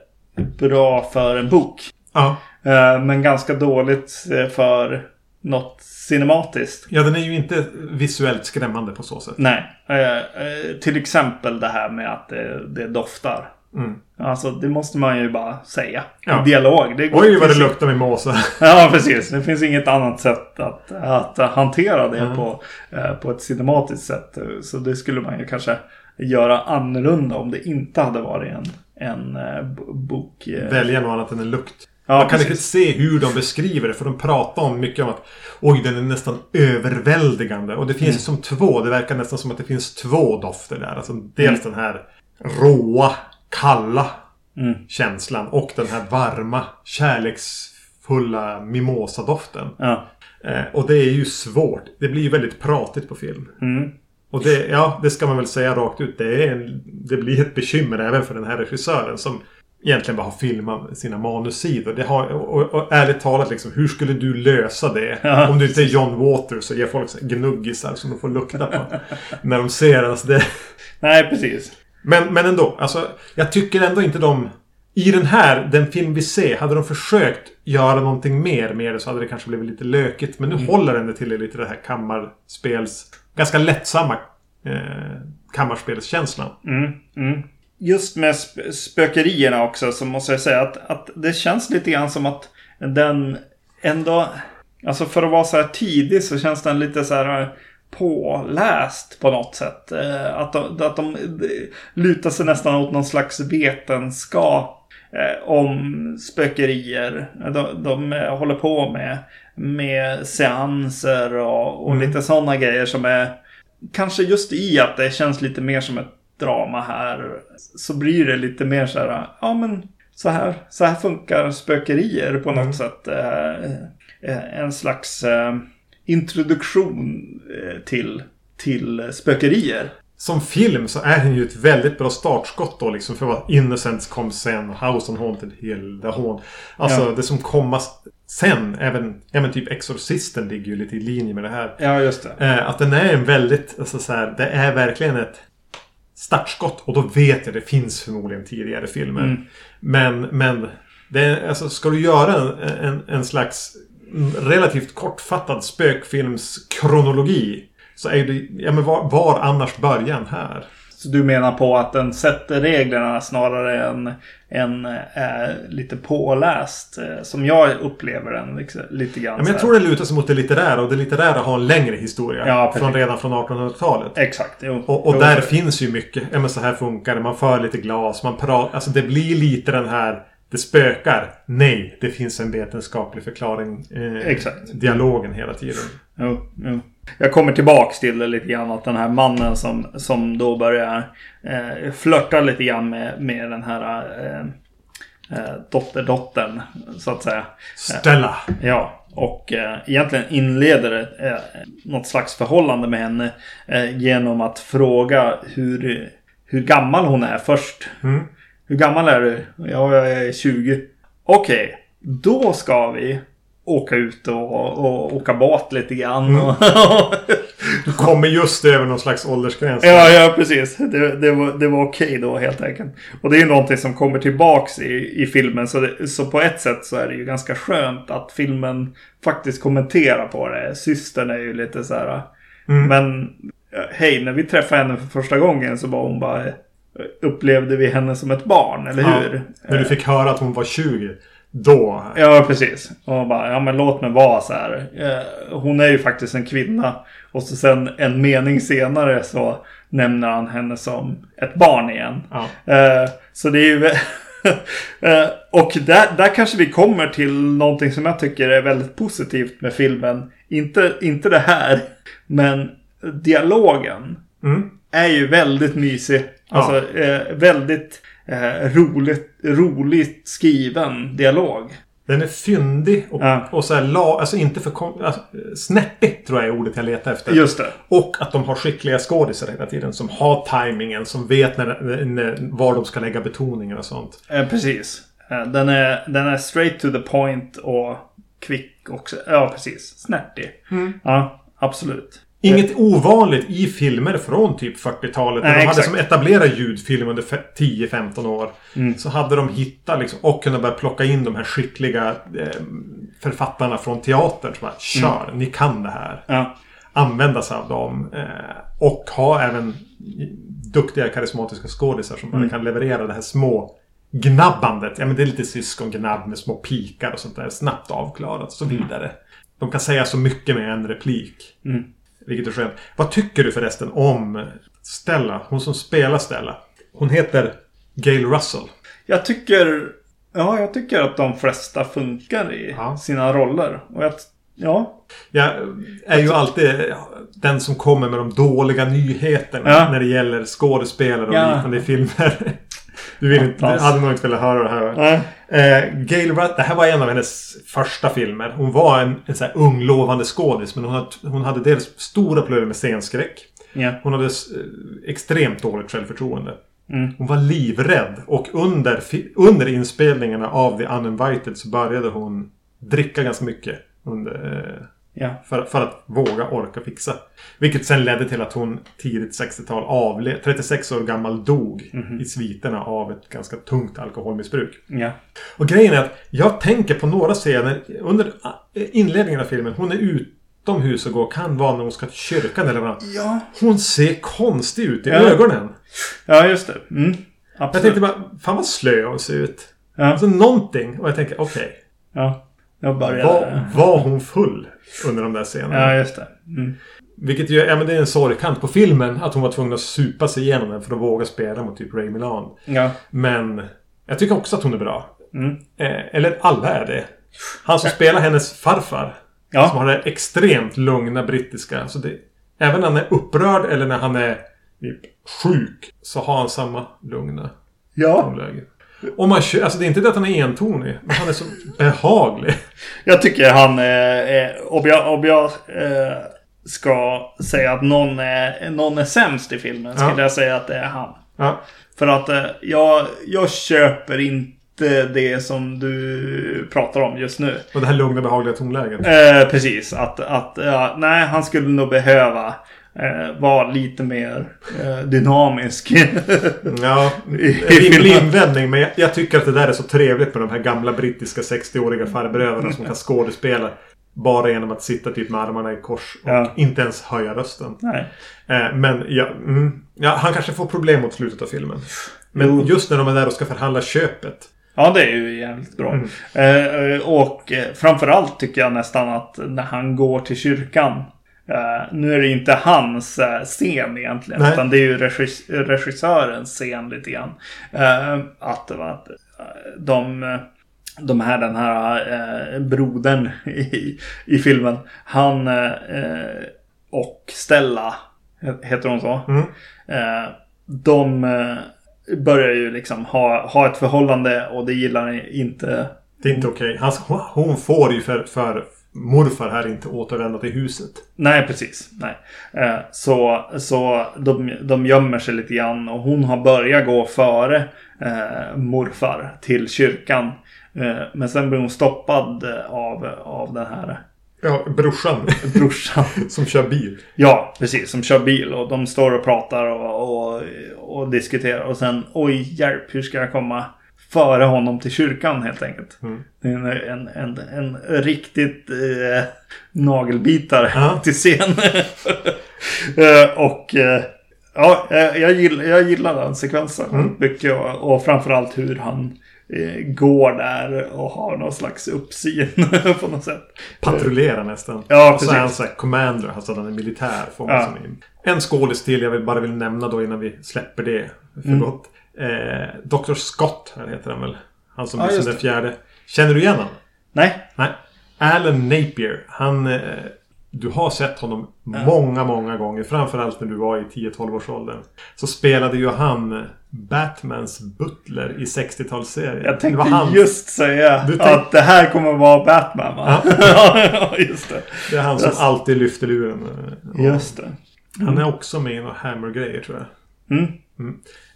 bra för en bok. Ja. Eh, men ganska dåligt eh, för något cinematiskt. Ja, den är ju inte visuellt skrämmande på så sätt. Nej. Eh, eh, till exempel det här med att det, det doftar. Mm. Alltså det måste man ju bara säga. Ja. I dialog. Det Oj, vad det luktar med måsa. Ja, precis. Det finns inget annat sätt att, att hantera det Mm. på, eh, på ett cinematiskt sätt. Så det skulle man ju kanske göra annorlunda om det inte hade varit en, en eh, bok. eh. Välja något annat än en lukt. Ja, Man kan precis. riktigt se hur de beskriver det. För de pratar om mycket om att Oj, den är nästan överväldigande. Och det finns Mm. som två. Det verkar nästan som att det finns två dofter där. Alltså dels Mm. den här råa, kalla Mm. känslan. Och den här varma, kärleksfulla mimosadoften. Ja. Eh, och det är ju svårt. Det blir ju väldigt pratigt på film. Mm. Och det, ja, det ska man väl säga rakt ut. Det, är en, det blir ett bekymmer även för den här regissören som egentligen bara har filmat sina manussidor. Det har, och, och ärligt talat, liksom, hur skulle du lösa det? Ja. Om du inte är John Waters och ger folk så gnuggisar som de får lukta på. när de ser alltså det. Nej, precis. Men, men ändå, alltså, jag tycker ändå inte de... I den här, den film vi ser, hade de försökt göra någonting mer med det så hade det kanske blivit lite lökigt. Men nu håller den det till lite det här kammarspels... Ganska lättsamma eh, kammarspelskänslan. Mm. Mm. Just med sp- spökerierna också så måste jag säga att, att det känns lite grann som att den ändå... Alltså för att vara så här tidig så känns den lite så här påläst på något sätt. Eh, Att de, att de lutar sig nästan åt någon slags vetenskap eh, om spökerier. De, de eh, håller på med, med seanser och, och Mm. lite sådana grejer som är kanske just i att det känns lite mer som ett drama här så blir det lite mer så här, ja men så här, så här funkar spökerier på något Mm. sätt. Eh, eh, en slags eh, introduktion till, till spökerier. Som film så är den ju ett väldigt bra startskott då liksom för vad Innocence kom sen och House on Haunted Hill, The Haunt. Alltså Ja. det som komma sen, även, även typ Exorcisten ligger ju lite i linje med det här. Ja, just det. Eh, att den är en väldigt, alltså så här, det är verkligen ett startskott. Och då vet jag det finns förmodligen tidigare filmer. Mm. Men, men Det är, alltså, ska du göra en, en, en slags relativt kortfattad spökfilmskronologi. Så är det, ja men var, var annars början här? Så du menar på att den sätter reglerna snarare än, än är lite påläst? eh, Som jag upplever den liksom, lite grann. Ja, men jag tror det lutar sig mot det litterära och det litterära har en längre historia. Ja, från redan från 1800-talet. Exakt. Jo. Och, och Jo, där finns ju mycket. Ja men så här funkar det. Man för lite glas. Man pratar. Alltså det blir lite den här. Det spökar. Nej, det finns en vetenskaplig förklaring. Eh, Exakt. Dialogen hela tiden. Jo, jo. Jag kommer tillbaks till det lite grann. Att den här mannen som, som då börjar eh, flörta lite grann med, med den här eh, eh, dotterdottern. Så att säga. Stella. Ja, och eh, egentligen inleder eh, något slags förhållande med henne eh, genom att fråga hur, hur gammal hon är först. Mm. Hur gammal är du? Ja, jag är 20. Okej, då ska vi åka ut och, och åka båt lite grann. Och Du kommer just över någon slags åldersgräns. ja, ja, precis. Det, det var, det var okej då helt enkelt. Och det är ju någonting som kommer tillbaks i, i filmen. Så, det, så på ett sätt så är det ju ganska skönt att filmen faktiskt kommenterar på det. Systern är ju lite så här. Mm. Men eh, hej, när vi träffade henne för första gången så var hon bara... Upplevde vi henne som ett barn, eller Ja, hur? När du fick höra att hon var 20. Då. Ja, precis. Och bara, ja men låt mig vara så här. Eh, Hon är ju faktiskt en kvinna. Och så sen en mening senare så nämner han henne som ett barn igen. Ja. Eh, Så det är ju... Eh, Och där, där kanske vi kommer till någonting som jag tycker är väldigt positivt med filmen. Inte, inte det här, men dialogen Mm. Är ju väldigt mysig. Ja. Alltså eh, väldigt eh, roligt, roligt skriven dialog. Den är fyndig och, Ja. och så här, la, alltså inte för alltså, snärtig tror jag är ordet jag letar efter. Just det. Och att de har skickliga skådisar hela tiden som har tajmingen, som vet när, när, var de ska lägga betoningen och sånt. Eh, precis. Eh, den, är, den är straight to the point och kvick också. Ja, precis. Snärtig. Mm. Ja, absolut. Inget ovanligt i filmer från typ 40-talet. När de hade som etablerat ljudfilm under fe- 10-15 år. Mm. Så hade de hittat liksom, och kunnat börja plocka in de här skickliga eh, författarna från teatern. Som bara, kör, Mm. ni kan det här. Ja, Använda sig av dem. Eh, och ha även duktiga karismatiska skådisar som bara Mm. kan leverera det här små gnabbandet. Ja men det är lite syskongnabb med små pikar och sånt där. Snabbt avklarat och så vidare. De kan säga så mycket med en replik. Mm. Vilket är skönt. Vad tycker du förresten om Stella? Hon som spelar Stella. Hon heter Gail Russell. jag tycker... Ja, jag tycker att de flesta funkar i Ja. sina roller. Och jag... Ja. Jag är ju alltid den som kommer med de dåliga nyheterna Ja. när det gäller skådespelare och Ja. liknande filmer. Du, vill inte, du hade nog inte velat höra det här. Nej. Eh, Gail Russell, det här var en av hennes första filmer. Hon var en, en så här ung lovande skådis men hon hade, hon hade dels stora problem med scenskräck. Ja. Hon hade eh, extremt dåligt självförtroende. Mm. Hon var livrädd och under, under inspelningarna av The Uninvited så började hon dricka ganska mycket. Under, eh, Ja. för, för att våga orka fixa. Vilket sen ledde till att hon tidigt 60-tal avled, 36 år gammal dog Mhm. i sviterna av ett ganska tungt alkoholmissbruk. Ja. Och grejen är att jag tänker på några scener under eh, inledningen av filmen. Hon är utomhus och går. Kan vara när hon ska till kyrkan eller vad. Ja. Hon ser konstig ut i Ja. ögonen. Ja, just det. Mm. Jag tänkte bara, fan vad slö hon ser ut. Ja. Alltså någonting. Och jag tänker, okej. Ja. Jag var, började... var hon full under de där scenerna? Ja, just det. Mm. Vilket ju, ja men det är en sorgkant på filmen. Att hon var tvungen att supa sig igenom den för att våga spela mot typ Ray Milan. Ja. Men jag tycker också att hon är bra. Mm. Eh, eller alla är det. Han som spelar hennes farfar. Som Ja. har det extremt lugna brittiska. Så det, även när han är upprörd eller när han är typ sjuk. Så har han samma lugna Ja. tonläge. Och man alltså det är inte det att han är entonig. Men han är så behaglig. Jag tycker han är... Om jag, om jag eh, ska säga att någon är, någon är sämst i filmen. Skulle Ja. jag säga att det är han. Ja. För att eh, jag, jag köper inte det som du pratar om just nu. Och det här lugna behagliga tonläget. Eh, precis. Att, att ja, nej, han skulle nog behöva eh, var lite mer eh, dynamisk. Ja, en rimlig invändning. Men jag, jag, tycker att det där är så trevligt med de här gamla brittiska 60-åriga farbröderna som kan skådespela. Bara genom att sitta typ med armarna i kors och Ja. inte ens höja rösten. Nej. Eh, men ja, mm, ja, han kanske får problem mot slutet av filmen. Men Jo. just när de är där och ska förhandla köpet. Ja, det är ju jävligt bra. Mm. Eh, och eh, framförallt tycker jag nästan att när han går till kyrkan. Eh, nu är det inte hans eh, scen egentligen. Nej. Utan det är ju regis regissörens scen lite grann. Eh, att, att de, de här, den här eh, brodern i, i filmen. Han och Stella. Heter hon så? Mm. De börjar ju liksom ha, ha ett förhållande och det gillar inte. Det är inte okej. Hans- Hon får ju för, för morfar här inte återvända till huset. Nej, precis. Nej. Eh, så så de, de gömmer sig lite grann och hon har börjat gå före eh, morfar till kyrkan. Eh, men sen blir hon stoppad av, av den här Ja, brorsan brorsan. som kör bil. Ja, precis. Som kör bil och de står och pratar och, och, och diskuterar. Och sen, oj hjälp, hur ska jag komma före honom till kyrkan helt enkelt. Mm. Det är en, en, en, en riktigt eh, nagelbitare Ja. till scen. eh, och eh, ja, eh, jag gillar, jag gillar den sekvensen Mm. mycket. Och, och framförallt hur han eh, går där och har någon slags uppsyn på något sätt. Patrullerar nästan. Ja, och så är han så här commander. Alltså han är militär. Får Ja. En skådis till jag vill bara vill nämna då innan vi släpper det. För Mm. gott. Eh, Dr. Scott här heter han väl. Han som blir som just den fjärde. Känner du igen honom? Nej, Nej. Alan Napier. Han... Eh, du har sett honom många, många gånger. Framförallt när du var i 10-12 års åldern. Så spelade ju han eh, Batmans butler i 60-talsserien. jag Det tänkte var han. just säga tänk- att det här kommer vara Batman va? Ja, just det. Det är han som Just- alltid lyfter luren. eh, Just det. Han är också med i några Hammer-grejer tror jag. Mm.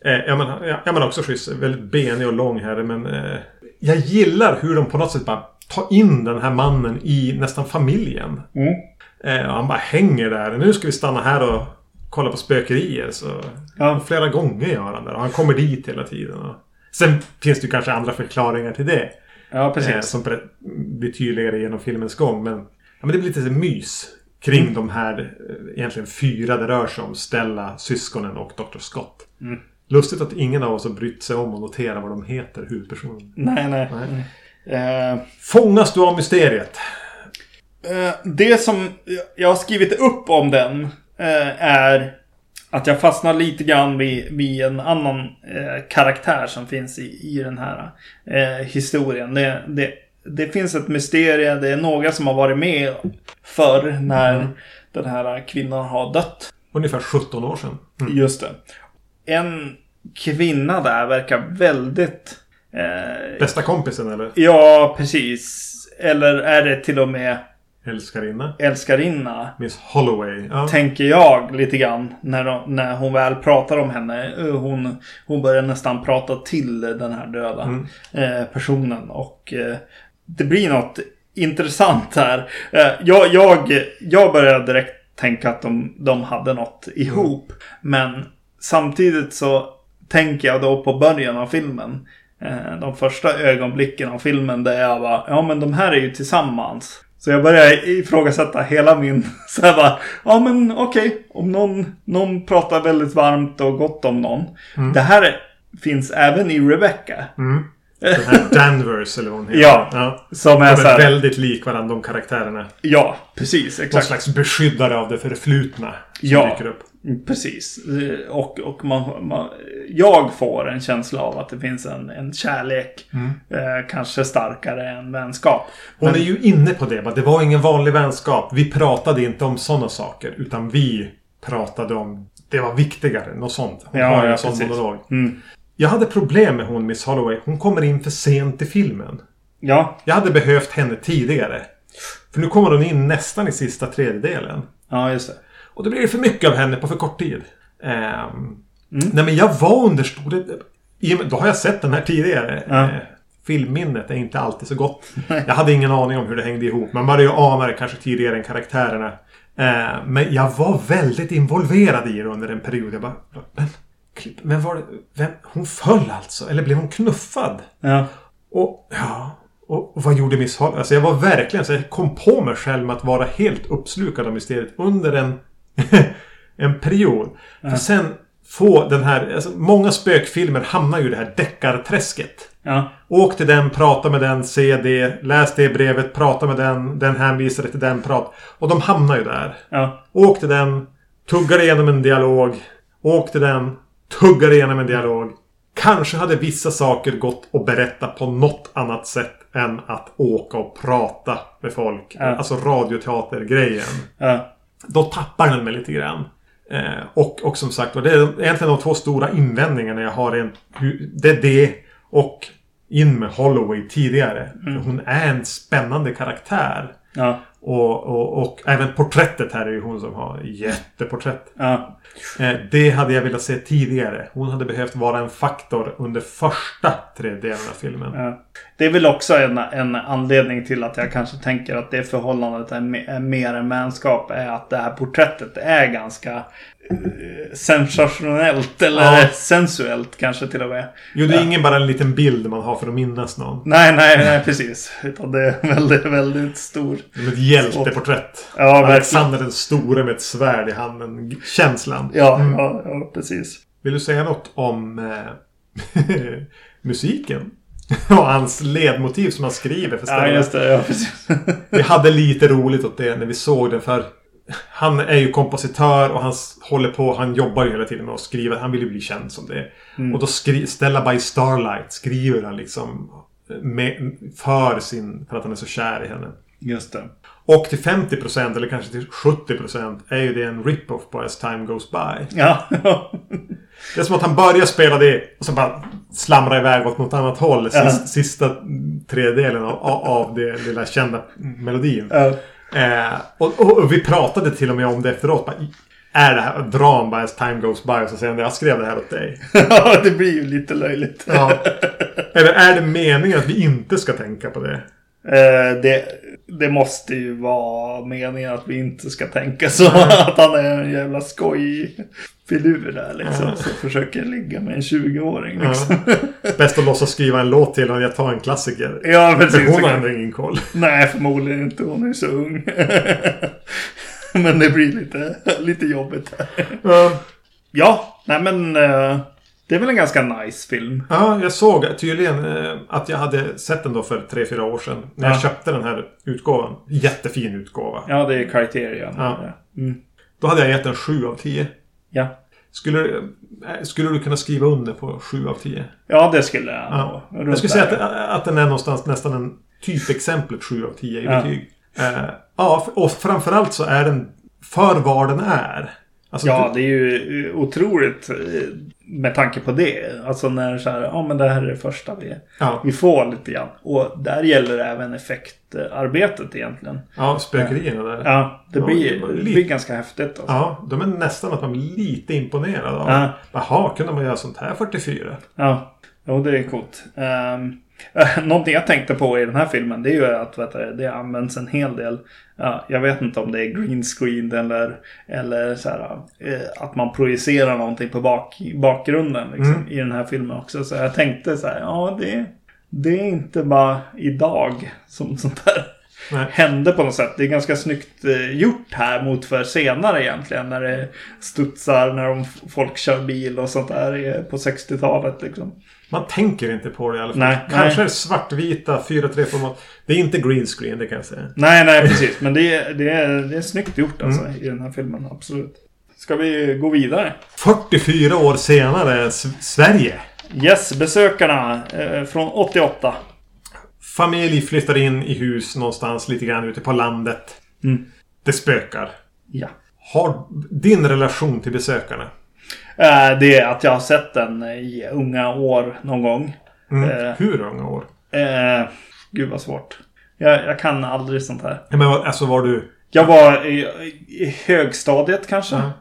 Eh, ja, men, ja, men också schysst. Väldigt benig och lång här. Men eh, jag gillar hur de på något sätt bara tar in den här mannen i nästan familjen. Mm. Eh, han bara hänger där. Nu ska vi stanna här och kolla på spökerier. Så Ja. Flera gånger gör han det. Och han kommer dit hela tiden. Och... Sen finns det ju kanske andra förklaringar till det. Ja, Eh, precis. som pre- blir tydligare genom filmens gång. Men, ja, men det blir lite mys kring Mm. de här eh, egentligen fyra det rör sig om. Stella, syskonen och Dr. Scott. Mm. Lustigt att ingen av oss har brytt sig om att notera vad de heter, huvudpersonen. Nej, nej. Nej. Eh, Fångas du av mysteriet? eh, det som jag har skrivit upp om den eh, är att jag fastnar lite grann vid, vid en annan eh, karaktär som finns i, i den här eh, historien. Det, det, det finns ett mysterium. Det är några som har varit med förr när Mm. den här kvinnan har dött. Ungefär 17 år sedan. Mm. Just det. En kvinna där verkar väldigt... Eh, Bästa kompisen eller? ja, precis. Eller är det till och med Älskarinna? älskarinna? Miss Holloway. Ja. Tänker jag lite grann när, de, när hon väl pratar om henne. Eh, Hon, hon börjar nästan prata till den här döda Mm. eh, personen. Och eh, det blir något intressant här. Eh, jag, jag, jag började direkt tänka att de, de hade något ihop. Men samtidigt så tänker jag då på början av filmen. Eh, de första ögonblicken av filmen där jag bara, ja men de här är ju tillsammans. Så jag börjar ifrågasätta hela min, så här bara, ja men okej, om någon, någon pratar väldigt varmt och gott om någon. Det här finns även i Rebecca. Mm. Den här Danvers eller vad hon heter. Ja. ja. Som De är är så här, väldigt lik varandra de karaktärerna. ja, precis, Någon exakt. slags beskyddare av det förflutna. Som Ja. dyker upp. Mm, Precis. Och, och man, man, jag får en känsla av att det finns en, en kärlek. Eh, kanske starkare än vänskap. Hon Men- är ju inne på det. Det var ingen vanlig vänskap. Vi pratade inte om sådana saker. Utan vi pratade om... Det var viktigare. Något sånt. Hon Ja, har ju ja, en sån precis. monolog. Mm. Jag hade problem med hon Miss Holloway. Hon kommer in för sent i filmen. Ja, Jag hade behövt henne tidigare. För nu kommer hon in nästan i sista tredjedelen. ja just det. Och då blir det för mycket av henne på för kort tid. Ehm, Mm. Nej men jag var under stor... Då har jag sett den här tidigare. Ja. Eh, filmminnet är inte alltid så gott. Jag hade ingen aning om hur det hängde ihop. Man började ju ana det kanske tidigare än karaktärerna Eh, men jag var väldigt involverad i det under en period. Jag bara... Men, men var det... Vem, hon föll alltså? Eller blev hon knuffad? Ja. Och ja... Och, och vad gjorde Miss Holland? Alltså jag var verkligen så jag kom på mig själv med att vara helt uppslukad av mysteriet under en... en period. För sen få den här... Alltså, många spökfilmer hamnar ju i det här deckarträsket. Ja. Åk till den, prata med den, se det, läs det brevet, prata med den, den hänvisar till den, prat. Och de hamnar ju där. Ja. Åk till den, tuggar igenom en dialog. Åk till den, tuggar igenom en dialog. Kanske hade vissa saker gått att berätta på något annat sätt än att åka och prata med folk. Ja. Alltså radioteatergrejen. Ja. Då tappar den mig lite grann. Eh, och, och som sagt, det är egentligen de två stora invändningarna jag har. En, det är det och in med Holloway tidigare. För Hon är en spännande karaktär. Ja. Och, och, och även porträttet här är ju hon som har jätteporträtt. Ja. Eh, det hade jag velat se tidigare. Hon hade behövt vara en faktor under första tredjedelen av filmen. Ja. Det är väl också en, en anledning till att jag kanske tänker att det förhållandet är, me, är mer än vänskap. Är att det här porträttet är ganska sensationellt. Eller Ja. sensuellt kanske till och med. Jo, det är ingen bara en liten bild man har för att minnas någon. Nej, nej, nej precis. Utan det är väldigt, väldigt stor. Som ett hjälteporträtt. Ja, verkligen. Alexander den store med ett svärd i handen. Känslan. Ja, Mm. ja, ja, precis. Vill du säga något om eh, musiken? Och hans ledmotiv som han skriver för Ja, stället. just det. Ja, precis. Vi hade lite roligt åt det när vi såg det för han är ju kompositör och han håller på, han jobbar ju hela tiden med att skriva. Han vill ju bli känd som det. Mm. Och då skri- Stella by Starlight skriver han liksom med, för sin, för att han är så kär i henne. Just det. Och till 50% eller kanske till 70% är ju det en rip-off på As Time Goes By. Ja. Det är som att han börjar spela det och så bara slamrar iväg åt något annat håll. Sist, Ja. Sista tredjedelen av, av det lilla kända melodin. ja. Eh, och, och, och vi pratade till och med om det efteråt. Bara, är det här dram bara as time goes by? Och så säger jag skrev det här åt dig. ja, det blir ju lite löjligt. Ja. Eller är det meningen att vi inte ska tänka på det? Eh, det, det måste ju vara meningen att vi inte ska tänka så. Att han är en jävla skoj filur där liksom. Ja. Som försöker ligga med en 20-åring liksom. Ja. Bäst att låtsas skriva en låt till och jag tar en klassiker. Ja, precis. För hon har ändå ingen koll. Nej, förmodligen inte. Hon är så ung. Men det blir lite, lite jobbigt här. Ja. Ja, nej men eh, det är väl en ganska nice film. Ja, jag såg tydligen eh, att jag hade sett den då för 3-4 år sedan. När jag Ja. köpte den här utgåvan. Jättefin utgåva. Ja, det är Criterion. Ja. Mm. Då hade jag gett den 7 av 10. Ja. Skulle, eh, skulle du kunna skriva under på 7 av 10? ja, det skulle jag Ja. Jag skulle säga att, att den är någonstans nästan en typexemplet 7 av 10 i Ja. betyg. Eh, ja, och framförallt så är den för vad den är. Alltså, Ja, det är ju otroligt med tanke på det. Alltså när så här, ja men det här är det första vi, ja, vi får lite grann. Och där gäller det även effektarbetet egentligen. ja, spökerierna där. Ja. Ja, det Ja, blir, det lite- blir ganska häftigt. Alltså. de är nästan att man blir lite imponerad av. Ja. Jaha, kunde man göra sånt här 44? Ja, jo, det är coolt. Um, någonting jag tänkte på i den här filmen det är ju att vet du, det används en hel del. Ja, jag vet inte om det är green screen eller, eller så här, eh, att man projicerar någonting på bak, bakgrunden liksom, Mm. i den här filmen också. Så jag tänkte så här, ja det, det är inte bara idag som sånt där Nej. hände på något sätt. Det är ganska snyggt eh, gjort här mot för senare egentligen. När det studsar, när de, folk kör bil och sånt där eh, på 60-talet liksom. Man tänker inte på det i alla fall. Nej, Kanske nej. svartvita 4-3 format. Det är inte green screen, det kan jag säga. Nej, nej precis. Men det, är- det, är, det är snyggt gjort alltså Mm. i den här filmen. Absolut. Ska vi gå vidare? 44 år senare, Sverige. Yes, besökarna eh, från 88. Familj flyttar in i hus någonstans lite grann ute på landet. Mm. Det spökar. Ja. Har din relation till besökarna? Eh, det är att jag har sett den i unga år någon gång. Mm. Eh. Hur unga år? Eh, gud vad svårt. Jag, jag kan aldrig sånt här. Ja, Men alltså var du... Jag var i, i högstadiet kanske. Ja.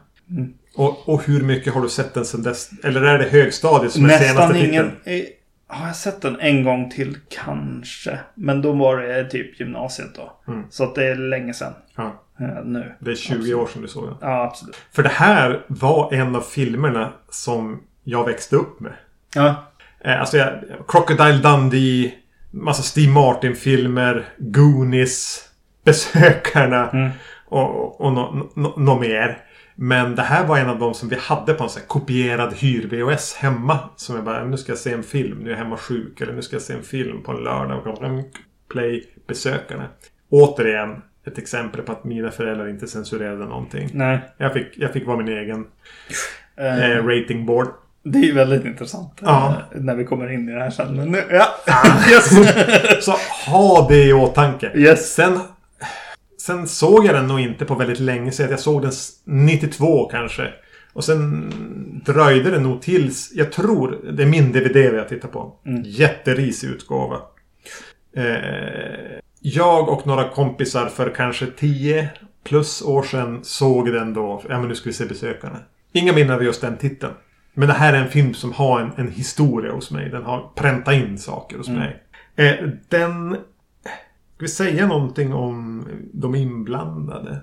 Och, och hur mycket har du sett den sen dess? Eller är det högstadiet som är senaste Nästan titeln? ingen... Har jag sett den en gång till kanske? Men då var det typ gymnasiet då. Mm. Så att det är länge sedan. Ja, eh, nu. det är 20 Absolut. år sedan du såg den. Ja, absolut. För det här var en av filmerna som jag växte upp med. Ja. Eh, Alltså, jag, Crocodile Dundee, massa Steve Martin-filmer, Goonies, Besökarna Mm. och, och något no, no mer. Men det här var en av de som vi hade på en sån kopierad hyr-VHS hemma. Som jag bara, nu ska jag se en film, nu är jag hemma sjuk. Eller nu ska jag se en film på en lördag. Och play Besökarna. Återigen ett exempel på att mina föräldrar inte censurerade någonting. Nej. Jag fick, jag fick vara min egen Eh, eh, ratingboard. Det är väldigt intressant. Ja. eh, När vi kommer in i det här sen. Men nu, ja. Yes! Så ha det i åtanke. Yes. Sen, sen såg jag den nog inte på väldigt länge. Så jag såg den s- 92 kanske. Och sen dröjde det nog tills... Jag tror det är min DVD jag tittar på. Mm. Jätterisig utgåva. Eh, jag och några kompisar för kanske 10 plus år sedan såg den då. Ja men nu ska vi se Besökarna. Inga minnen av just den titeln. Men det här är en film som har en, en historia hos mig. Den har präntat in saker hos Mm. mig. Eh, den... Ska vi säga någonting om de inblandade?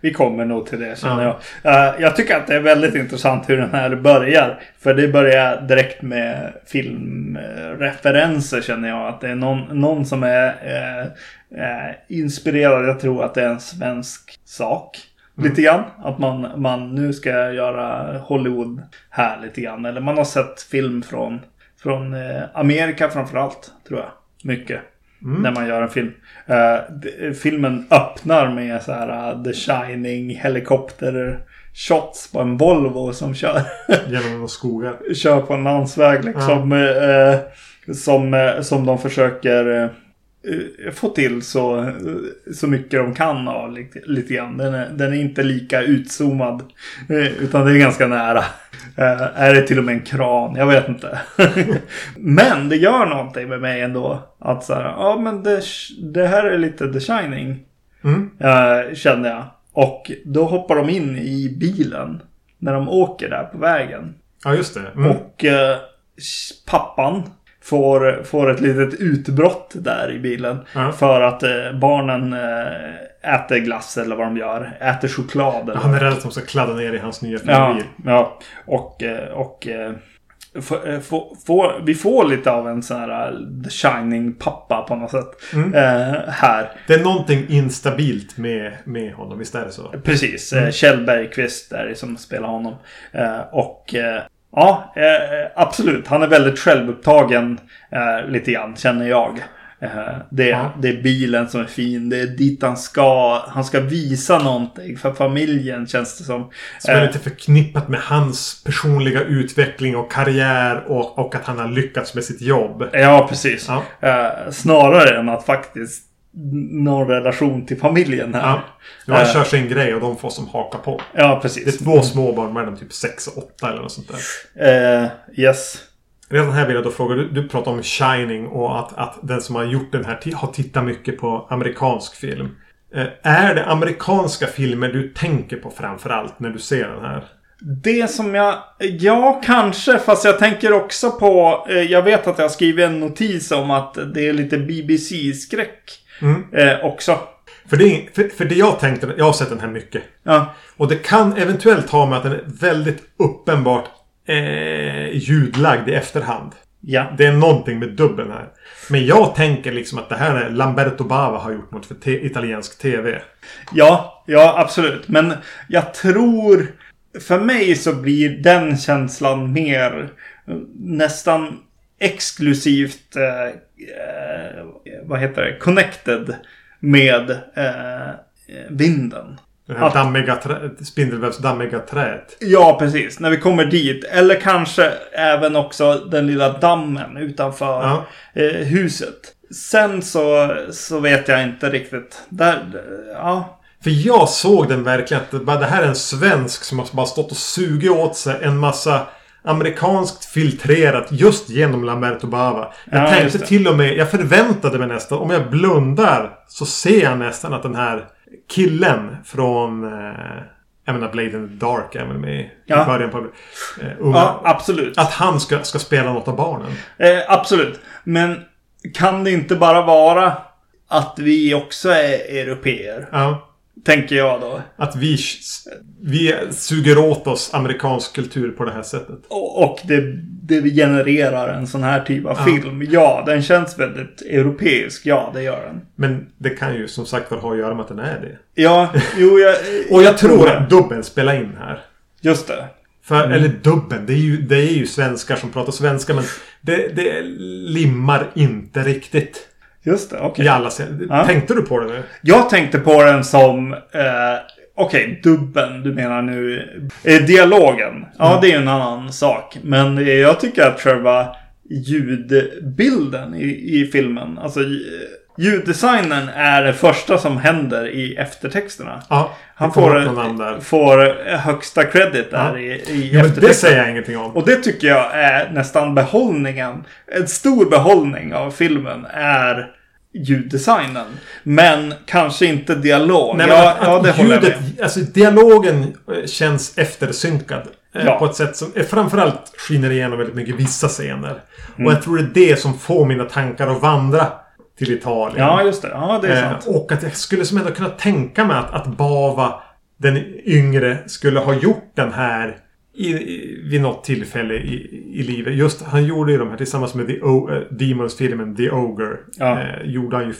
Vi kommer nog till det känner Ja. jag. Eh, jag tycker att det är väldigt intressant hur den här börjar. För det börjar direkt med filmreferenser känner jag. Att det är någon, någon som är eh, eh, inspirerad. Jag tror att det är en svensk sak. Lite grann. Att man, man nu ska göra Hollywood här lite grann. Eller man har sett film från, från Amerika framförallt. Tror jag. Mycket. När man gör en film. D- filmen öppnar med så här uh, The Shining helikopter shots på en Volvo som kör, Genom några skogar. kör på en landsväg liksom. eh, som, eh, som de försöker få till så, eh, så mycket de kan av lite, lite grann. Den är, den är inte lika utzoomad. eh, Utan det är ganska nära. Eh, är det till och med en kran? Jag vet inte. men det gör någonting med mig ändå. Att så här, ja men det, det här är lite The Shining. Mm. Eh, kände jag. Och då hoppar de in i bilen. När de åker där på vägen. Ja, just det. Mm. Och eh, pappan får, får ett litet utbrott där i bilen. Ja. För att eh, barnen eh, äter glass eller vad de gör. Äter choklad. Eller Han är rädd att de ska kladda ner i hans nya Ja, bil. ja. Och, eh, och eh, få, få, få, vi får lite av en sån här The Shining-pappa på något sätt. Mm. Eh, här. Det är någonting instabilt med, med honom, visst är det så? Precis. Mm. Kjell Bergqvist är det som spelar honom. Eh, och eh, ja, eh, absolut. Han är väldigt självupptagen eh, lite grann, känner jag. Eh, det, Ja. det är bilen som är fin. Det är dit han ska. Han ska visa någonting för familjen känns det som. Som är Eh, lite förknippat med hans personliga utveckling och karriär och, och att han har lyckats med sitt jobb. Ja, precis. Ja. Eh, snarare än att faktiskt någon relation till familjen här. Ja. Han Eh. kör sin grej och de får som haka på. Ja, Det är precis. två småbarn mellan typ 6 och 8 eller något sånt där. Eh, yes. Redan här vill jag då fråga, du, du pratar om Shining och att, att den som har gjort den här har tittat mycket på amerikansk film. Eh, är det amerikanska filmer du tänker på framförallt när du ser den här? Det som jag... Ja, kanske. Fast jag tänker också på... Jag vet att jag har skrivit en notis om att det är lite BBC-skräck. Mm. Eh, också. För det, för, för det jag tänkte, jag har sett den här mycket. Ja. Och det kan eventuellt ha med att den är väldigt uppenbart eh, ljudlagd i efterhand. Ja. Det är någonting med dubben här. Men jag tänker liksom att det här är Lamberto Bava har gjort något för te- italiensk TV. Ja, ja, absolut. Men jag tror... För mig så blir den känslan mer nästan exklusivt... Eh, eh, vad heter det? Connected med eh, vinden. Det här Att- dammiga trä, spindelvävsdammiga träet. Ja, precis. När vi kommer dit. Eller kanske även också den lilla dammen utanför Ja. eh, huset. Sen så, så vet jag inte riktigt. Där, ja. För jag såg den verkligen att det här är en svensk som har bara stått och sugit åt sig en massa amerikanskt filtrerat just genom Lamberto Bava. Jag Ja, tänkte till och med, jag förväntade mig nästan, om jag blundar så ser jag nästan att den här killen från eh, Jag menar Blade in the Dark väl med i Ja. början på... Eh, unga. Ja, absolut. Att han ska, ska spela något av barnen. Eh, absolut. Men kan det inte bara vara att vi också är europeer? Ja. Tänker jag då. Att vi, vi suger åt oss amerikansk kultur på det här sättet. Och, och det, det genererar en sån här typ av Ja. film. Ja, den känns väldigt europeisk. Ja, det gör den. Men det kan ju som sagt ha att göra med att den är det. Ja, jo, jag... Och jag tror att dubben spelar in här. Just det. För, Mm. Eller dubben, det är, ju, det är ju svenskar som pratar svenska men det, det limmar inte riktigt. Just det, okej. I alla scener. Ja. Tänkte du på det nu? Jag tänkte på den som... Eh, Okej, dubben. Du menar nu... Eh, dialogen. Ja, Mm. det är en annan sak. Men eh, jag tycker att själva ljudbilden i, i filmen. Alltså eh, ljuddesignen är det första som händer i eftertexterna. Ja. Han får, får högsta credit där Ja. i, i Ja, men det eftertexterna. säger jag ingenting om. Och det tycker jag är nästan behållningen. En stor behållning av filmen är ljuddesignen. Men kanske inte dialog. Nej, men ja, att, ja, det att håller jag med. alltså dialogen eh, känns eftersynkad. eh, Ja. På ett sätt som eh, framförallt skiner igenom väldigt mycket vissa scener. Mm. Och jag tror det är det som får mina tankar att vandra till Italien. Ja, just det. Ja, det är Eh, sant. och att jag skulle som ändå kunna tänka mig att, att Bava, den yngre, skulle ha gjort den här i, i, vid något tillfälle i, i livet. Just han gjorde ju de här tillsammans med The o, eh, Demons-filmen The Ogre. Ja. Eh, gjorde han ju,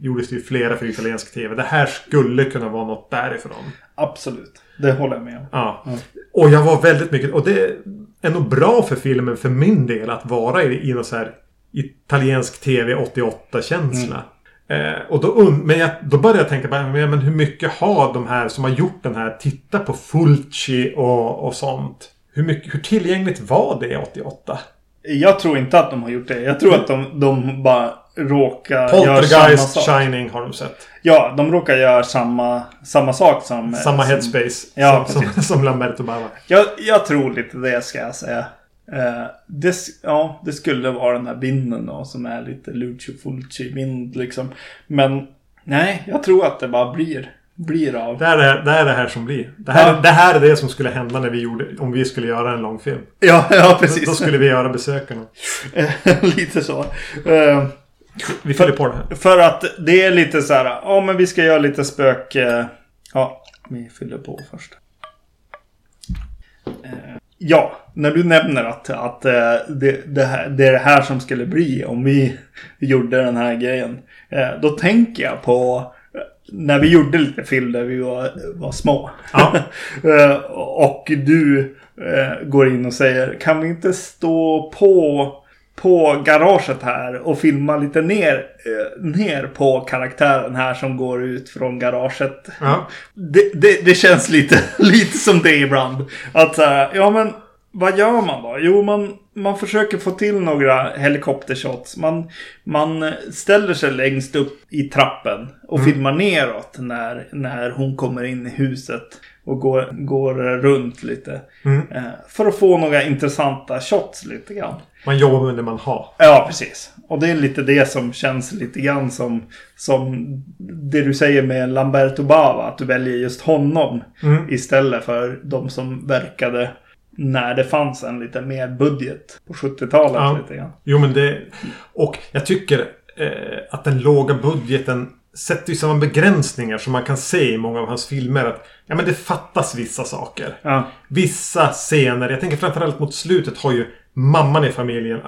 gjordes det ju flera för italiensk tv. Det här skulle kunna vara något därifrån. Absolut. Det håller jag med om. Ja. Mm. Och jag var väldigt mycket... Och det är nog bra för filmen för min del att vara i, i någon så här italiensk tv 88-känsla. Eh, och då, men jag, då började jag tänka bara, men, hur mycket har de här som har gjort den här tittat på Fulci och, och sånt? Hur, mycket, hur tillgängligt var det 88? Jag tror inte att de har gjort det. Jag tror att de, de bara råkar göra samma sak. Shining har de sett. Ja, de råkar göra samma, samma sak som... Samma som, headspace Ja, som, som, som Lamberto Bava. Jag, jag tror lite det ska jag säga. Eh, det, ja, det skulle vara den här vinden då som är lite Lucio Fulci-vind liksom. Men nej, jag tror att det bara blir, blir av. Det är det, det är det här som blir. Det här, Ja. det här är det som skulle hända när vi gjorde, om vi skulle göra en lång film. Ja, ja Då, precis. då skulle vi göra besökarna. lite så. Eh, Vi fyller på det här. för att det är lite så här, ja men vi ska göra lite spök... eh, ja, vi fyller på först. Eh, ja, när du nämner att, att eh, det, det, här, det är det här som skulle bli om vi gjorde den här grejen. Eh, då tänker jag på eh, när vi gjorde lite film där vi var, var små. Ja. Och du går in och säger kan vi inte stå på på garaget här och filma lite ner, eh, ner på karaktären här som går ut från garaget. Ja. Det, det, det känns lite, lite som det ibland. Att så här, ja men vad gör man då? Jo, man, man försöker få till några helikoptershots. Man, man ställer sig längst upp i trappen och filmar neråt när, när hon kommer in i huset och går, går runt lite. Mm. Eh, för att få några intressanta shots lite grann. Man jobbar med det man har. Ja, precis. Och det är lite det som känns lite grann som, som det du säger med Lamberto Bava. Att du väljer just honom Mm. istället för de som verkade när det fanns en lite mer budget på 70-talet. Ja. Lite grann. Jo men det... Och jag tycker eh, att den låga budgeten sätter ju samma begränsningar som man kan se i många av hans filmer. Att, ja men det fattas vissa saker. Ja. Vissa scener, jag tänker framförallt mot slutet, har ju mamman i familjen eh,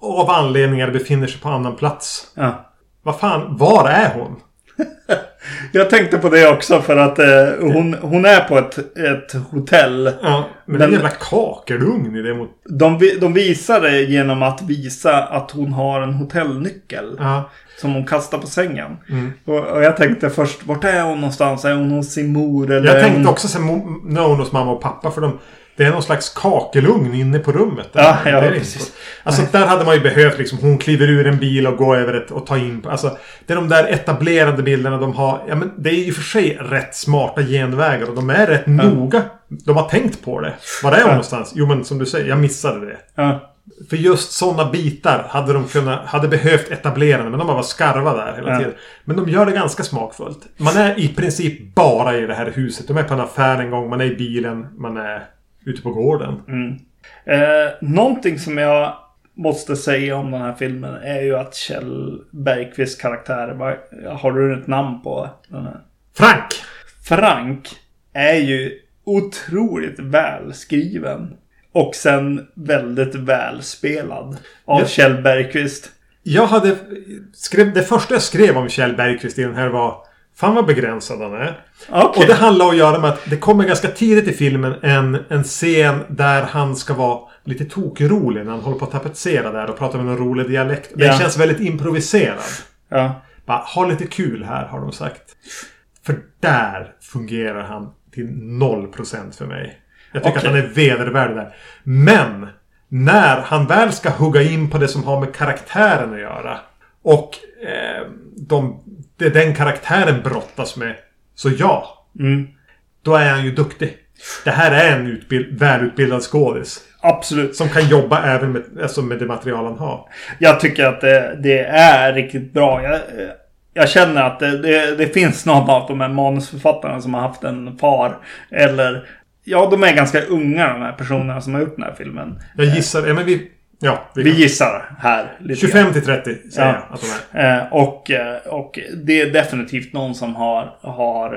av anledningar befinner sig på annan plats. ja. Vad fan, var är hon? Jag tänkte på det också för att eh, hon, hon är på ett, ett hotell. Ja, men, Men- det är en jävla kakelugn i det mot... De, de visar det genom att visa att hon har en hotellnyckel. Ja. Som hon kastar på sängen. Mm. Och, och jag tänkte först, vart är hon någonstans? Är hon hos sin mor? Eller Jag tänkte hon... också sen när hon hos mamma och pappa för de det är någon slags kakelugn inne på rummet. Ja, ja, precis. Alltså där hade man ju behövt liksom hon kliver ur en bil och går över ett och tar in. Alltså det är de där etablerade bilderna de har. Ja men det är ju för sig rätt smarta genvägar och de är rätt noga. De har tänkt på det. Var är hon Ja. någonstans? Jo men som du säger, jag missade det. Ja. För just sådana bitar hade de kunnat, hade behövt etablera men de bara skarva där hela Ja. tiden. Men de gör det ganska smakfullt. Man är i princip bara i det här huset. De är på en affär en gång, man är i bilen, man är ute på gården. Eh, någonting som jag måste säga om den här filmen är ju att Kjell Bergqvists karaktär, vad- har du ett namn på den här? Frank! Frank är ju otroligt välskriven. Och sen väldigt välspelad av Ja. Kjell Bergqvist. Jag hade... Skrev, det första jag skrev om Kjell Bergqvist i den här var... Fan vad begränsad han är. Okej. Och det handlar om att göra med att det kommer ganska tidigt i filmen en, en scen där han ska vara lite tokrolig när han håller på att tapetsera där och pratar med någon rolig dialekt. Den Ja. känns väldigt improviserad. Ja. Bara, ha lite kul här har de sagt. För där fungerar han till 0% för mig. Jag tycker Okej. att han är vedervärdig där. Men! När han väl ska hugga in på det som har med karaktären att göra. Och eh, de, det den karaktären brottas med. Så ja. Mm. Då är han ju duktig. Det här är en utbild, välutbildad skådis. Absolut. Som kan jobba även med, alltså med det material han har. Jag tycker att det, det är riktigt bra. Jag, jag känner att det, det, det finns någon av de här manusförfattarna som har haft en far. Eller Ja, de är ganska unga de här personerna som har gjort den här filmen. Jag gissar... Ja, men vi... Ja, vi Vi gissar här. Lite 25 till 30 säger Ja. jag att de är. Eh, och, eh, och det är definitivt någon som har, har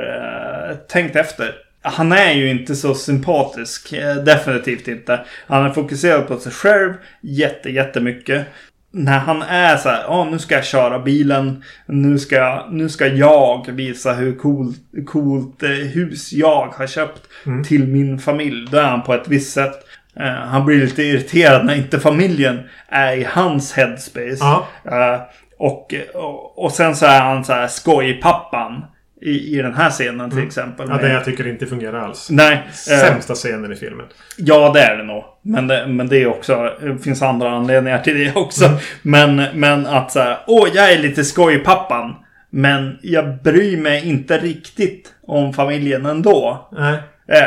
eh, tänkt efter. Han är ju inte så sympatisk. Definitivt inte. Han är fokuserad på sig själv jätte, jättemycket. När han är så här, ja nu ska jag köra bilen. Nu ska, nu ska jag visa hur coolt, coolt hus jag har köpt till min familj. Då är han på ett visst sätt. Eh, han blir lite irriterad när inte familjen är i hans headspace. Ja. Eh, och, och, och sen så är han så här skojpappan i, i den här scenen till exempel. Mm. Ja, med- det jag tycker inte fungerar alls. Nej. eh, Sämsta scenen i filmen. ja, det är det nog. Men det, men det är också... Det finns andra anledningar till det också. Mm. Men, men att så här, Åh, jag är lite skojpappan. Men jag bryr mig inte riktigt om familjen ändå. Nej.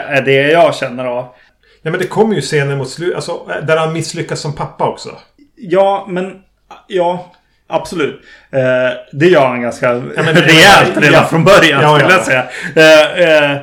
Är det jag känner av. Ja, men det kommer ju scener mot slutet. Alltså, där han misslyckas som pappa också. Ja, men... Ja, absolut. Eh, det gör han ganska men- rejält redan Ja. från början, Ja, skulle ja. jag säga. Eh, eh, eh,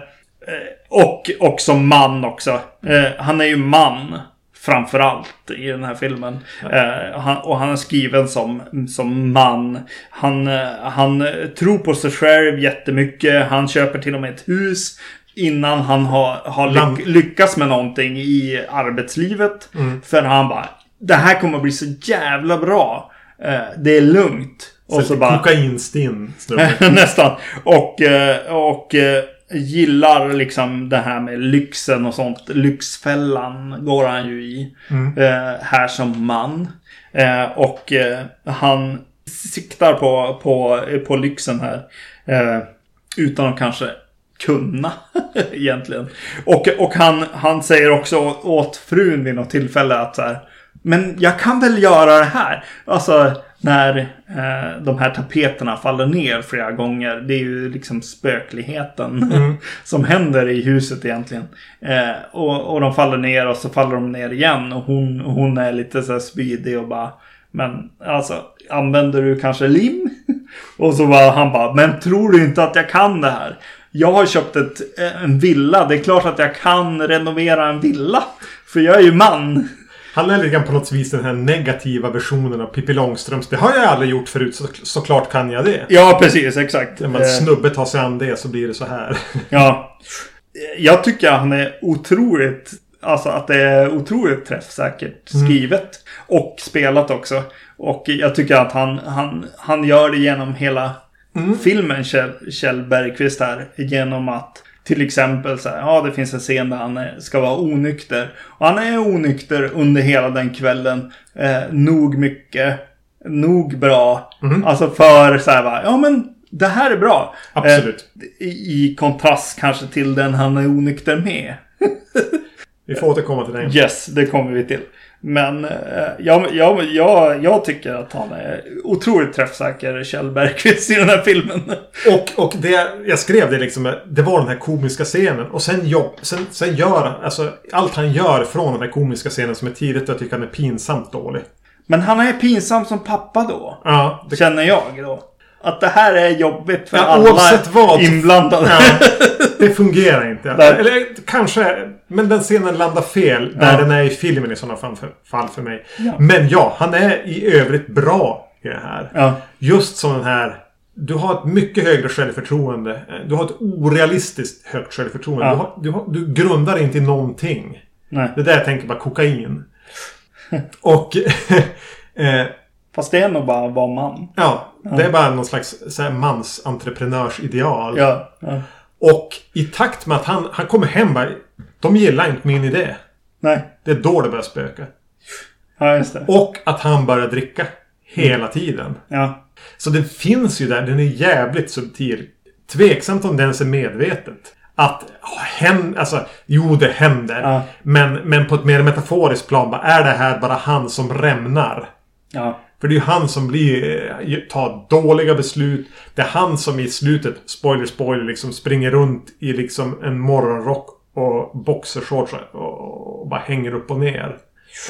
och, och som man också. Eh, han är ju man. Framförallt i den här filmen. Eh, han, och han är skriven som, som man. Han, eh, han eh, tror på sig själv jättemycket. Han köper till och med ett hus. Innan han har, har lyck, lyckats med någonting i arbetslivet. Mm. För han bara, det här kommer bli så jävla bra. Eh, det är lugnt. Och så bara... Kokainstinn. Nästan. Och, eh, och eh, gillar liksom det här med lyxen och sånt. Lyxfällan går han ju i. Eh, här som man. Och han siktar på, på, på lyxen här. Utan att kanske kunna egentligen. Och, och han, han säger också åt frun vid något tillfälle att så här. Men jag kan väl göra det här. Alltså när eh, de här tapeterna faller ner flera gånger. Det är ju liksom spökligheten som händer i huset egentligen. Eh, och, och de faller ner och så faller de ner igen. Och hon, hon är lite så här spydig och bara Men alltså använder du kanske lim? och så var han bara Men tror du inte att jag kan det här? Jag har köpt ett, eh, en villa. Det är klart att jag kan renovera en villa. För jag är ju man. Han är lite grann på något vis den här negativa versionen av Pippi Långstrumps. Det har jag aldrig gjort förut, så, såklart kan jag det. Ja, precis. Exakt. När man Eh, snubbe tar sig an det så blir det så här. Ja. Jag tycker han är otroligt... Alltså att det är otroligt träffsäkert skrivet. Och spelat också. Och jag tycker att han, han, han gör det genom hela filmen, Kjell, Kjell Bergqvist här. Genom att till exempel så här, ja det finns en scen där han ska vara onykter. Och han är onykter under hela den kvällen. Eh, nog mycket. Nog bra. Alltså för så här va, ja men det här är bra. Absolut. Eh, i, I kontrast kanske till den han är onykter med. Vi får återkomma till den. Yes, det kommer vi till. Men jag, jag, jag, jag tycker att han är otroligt träffsäker, Kjell Bergqvist, i den här filmen. Och, och det jag skrev det liksom, det var den här komiska scenen. Och sen, jobb, sen, sen gör alltså allt han gör från den här komiska scenen som är tidigt, jag tycker han är pinsamt dålig. Men han är pinsam som pappa då. Ja, det, Känner jag då. Att det här är jobbigt för Ja, alla vad. inblandade. ja, det fungerar inte. Nej. Eller kanske, men den scenen landar fel där Ja. den är i filmen i sådana fall för, fall för mig. Ja. Men ja, han är i övrigt bra i det här. Ja. Just som den här... Du har ett mycket högre självförtroende. Du har ett orealistiskt högt självförtroende. Ja. Du, har, du, har, du grundar inte i någonting. Nej. Det där jag tänker bara kokain. Och... eh, Fast det är nog bara att vara man. ja, det är bara någon slags så här, mansentreprenörsideal. Ja. ja. Och i takt med att han, han kommer hem bara... De gillar inte min idé. Nej. Det är då det börjar spöka. Ja, just det. Och att han börjar dricka. Hela tiden. Ja. Så den finns ju där. Den är jävligt subtil. Tveksamt om den ens är medvetet. Att händer, alltså, jo det händer. Ja. Men, men på ett mer metaforiskt plan, bara, är det här bara han som rämnar? Ja. För det är ju han som blir, eh, tar dåliga beslut. Det är han som i slutet, spoiler spoiler, liksom springer runt i liksom en morgonrock och boxershorts och, bara hänger upp och ner.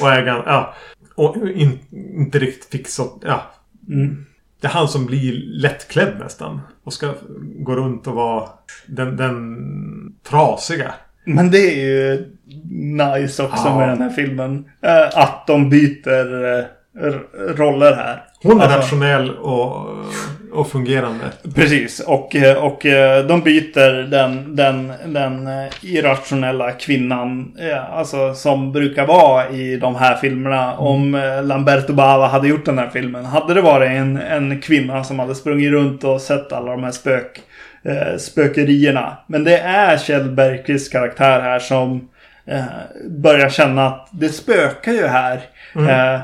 Och är gan- ja. Och in, inte riktigt fixat, ja. Mm. Det är han som blir lättklädd nästan. Och ska gå runt och vara den, den trasiga. Men det är ju nice också Ja. med den här filmen. Eh, Att de byter eh, roller här. Hon är Alltså- rationell och, och fungerande. Precis, och, och eh, de byter den, den, den eh, irrationella kvinnan, eh, alltså som brukar vara i de här filmerna. Om eh, Lamberto Bava hade gjort den här filmen, hade det varit en, en kvinna som hade sprungit runt och sett alla de här spök, spökerierna. Men det är Kjell Bergqvists karaktär här som börjar känna att det spökar ju här. Eh, eh,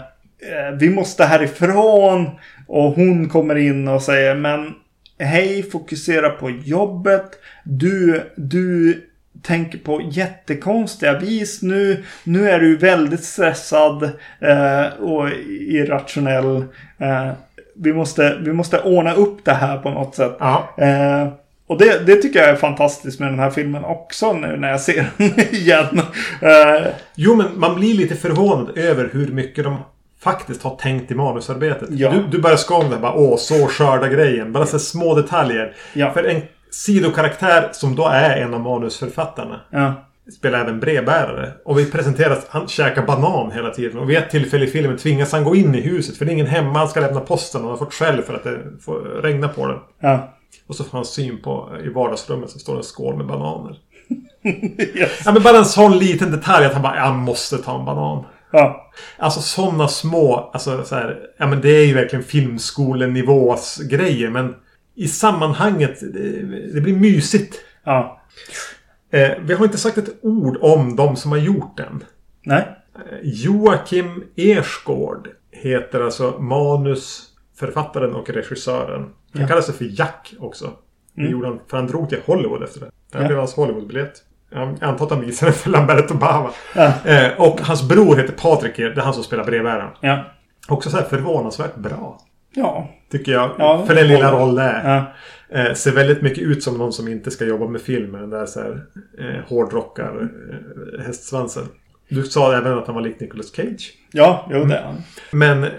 vi måste härifrån. Och hon kommer in och säger men hej, fokusera på jobbet. Du, du tänker på jättekonstiga vis nu. Nu är du väldigt stressad eh, och irrationell. Eh, vi, måste, vi måste ordna upp det här på något sätt. Eh, och det, det tycker jag är fantastiskt med den här filmen också nu när jag ser den igen. Eh, Jo, men man blir lite förvånad över hur mycket de faktiskt har tänkt i manusarbetet. Ja. Du, du börjar skåla där bara åh, så skörda grejen. Bara så små detaljer. Ja. För en sidokaraktär som då är en av manusförfattarna ja. spelar även brevbärare. Och vi presenteras han käkar banan hela tiden. Och vid ett tillfälle i filmen tvingas han gå in i huset. För det är ingen hemma. Han ska lämna posten. Och han har fått skäll för att det får regna på den. Ja. Och så får han syn på i vardagsrummet så står det en skål med bananer. Yes. Ja men bara en sån liten detalj att han bara jag måste ta en banan. Ja. Alltså sådana små, alltså så här, ja men det är ju verkligen filmskolenivås grejer men i sammanhanget, det, det blir mysigt. Ja. Eh, vi har inte sagt ett ord om de som har gjort den. Nej. Eh, Joakim Ersgård heter alltså manusförfattaren och regissören. Han Ja. kallar sig för Jack också. Det Mm. gjorde han, för han drog till Hollywood efter det. Det här Ja. blev hans Hollywoodbiljett. Jag antar att han visade för Lamberto Bava. Ja. Eh, och hans bror heter Patrik. Det är han som spelar brevbäraren. Ja. Också så här förvånansvärt bra. Ja. Tycker jag. Ja, för den lilla roll det är. Ja. Eh, ser väldigt mycket ut som någon som inte ska jobba med film. Den där så här, eh, hårdrockar eh, hästsvansen. Du sa även att han var lik Nicolas Cage. Ja, jo det är han. Men eh,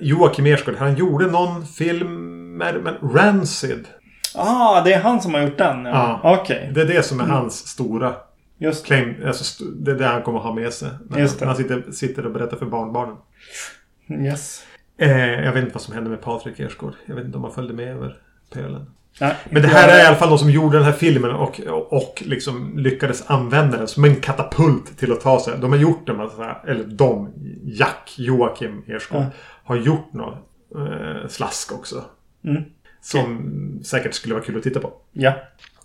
Joakim Ersgård, han gjorde någon film med, men Rancid. Ah, det är han som har gjort den? Ja. Ja. Okej. Det är det som är hans stora Just det. claim. Alltså, det är det han kommer ha med sig. När, Just när han sitter, sitter och berättar för barnbarnen. Yes. Eh, jag vet inte vad som hände med Patrik Ersgård. Jag vet inte om han följde med över pölen. Ja, Men det här är i alla fall de som gjorde den här filmen och, och liksom lyckades använda den som en katapult till att ta sig. De har gjort en massa, eller de, Jack, Joakim Ersgård, Ja. har gjort något eh, slask också. Mm. Som säkert skulle vara kul att titta på. Ja.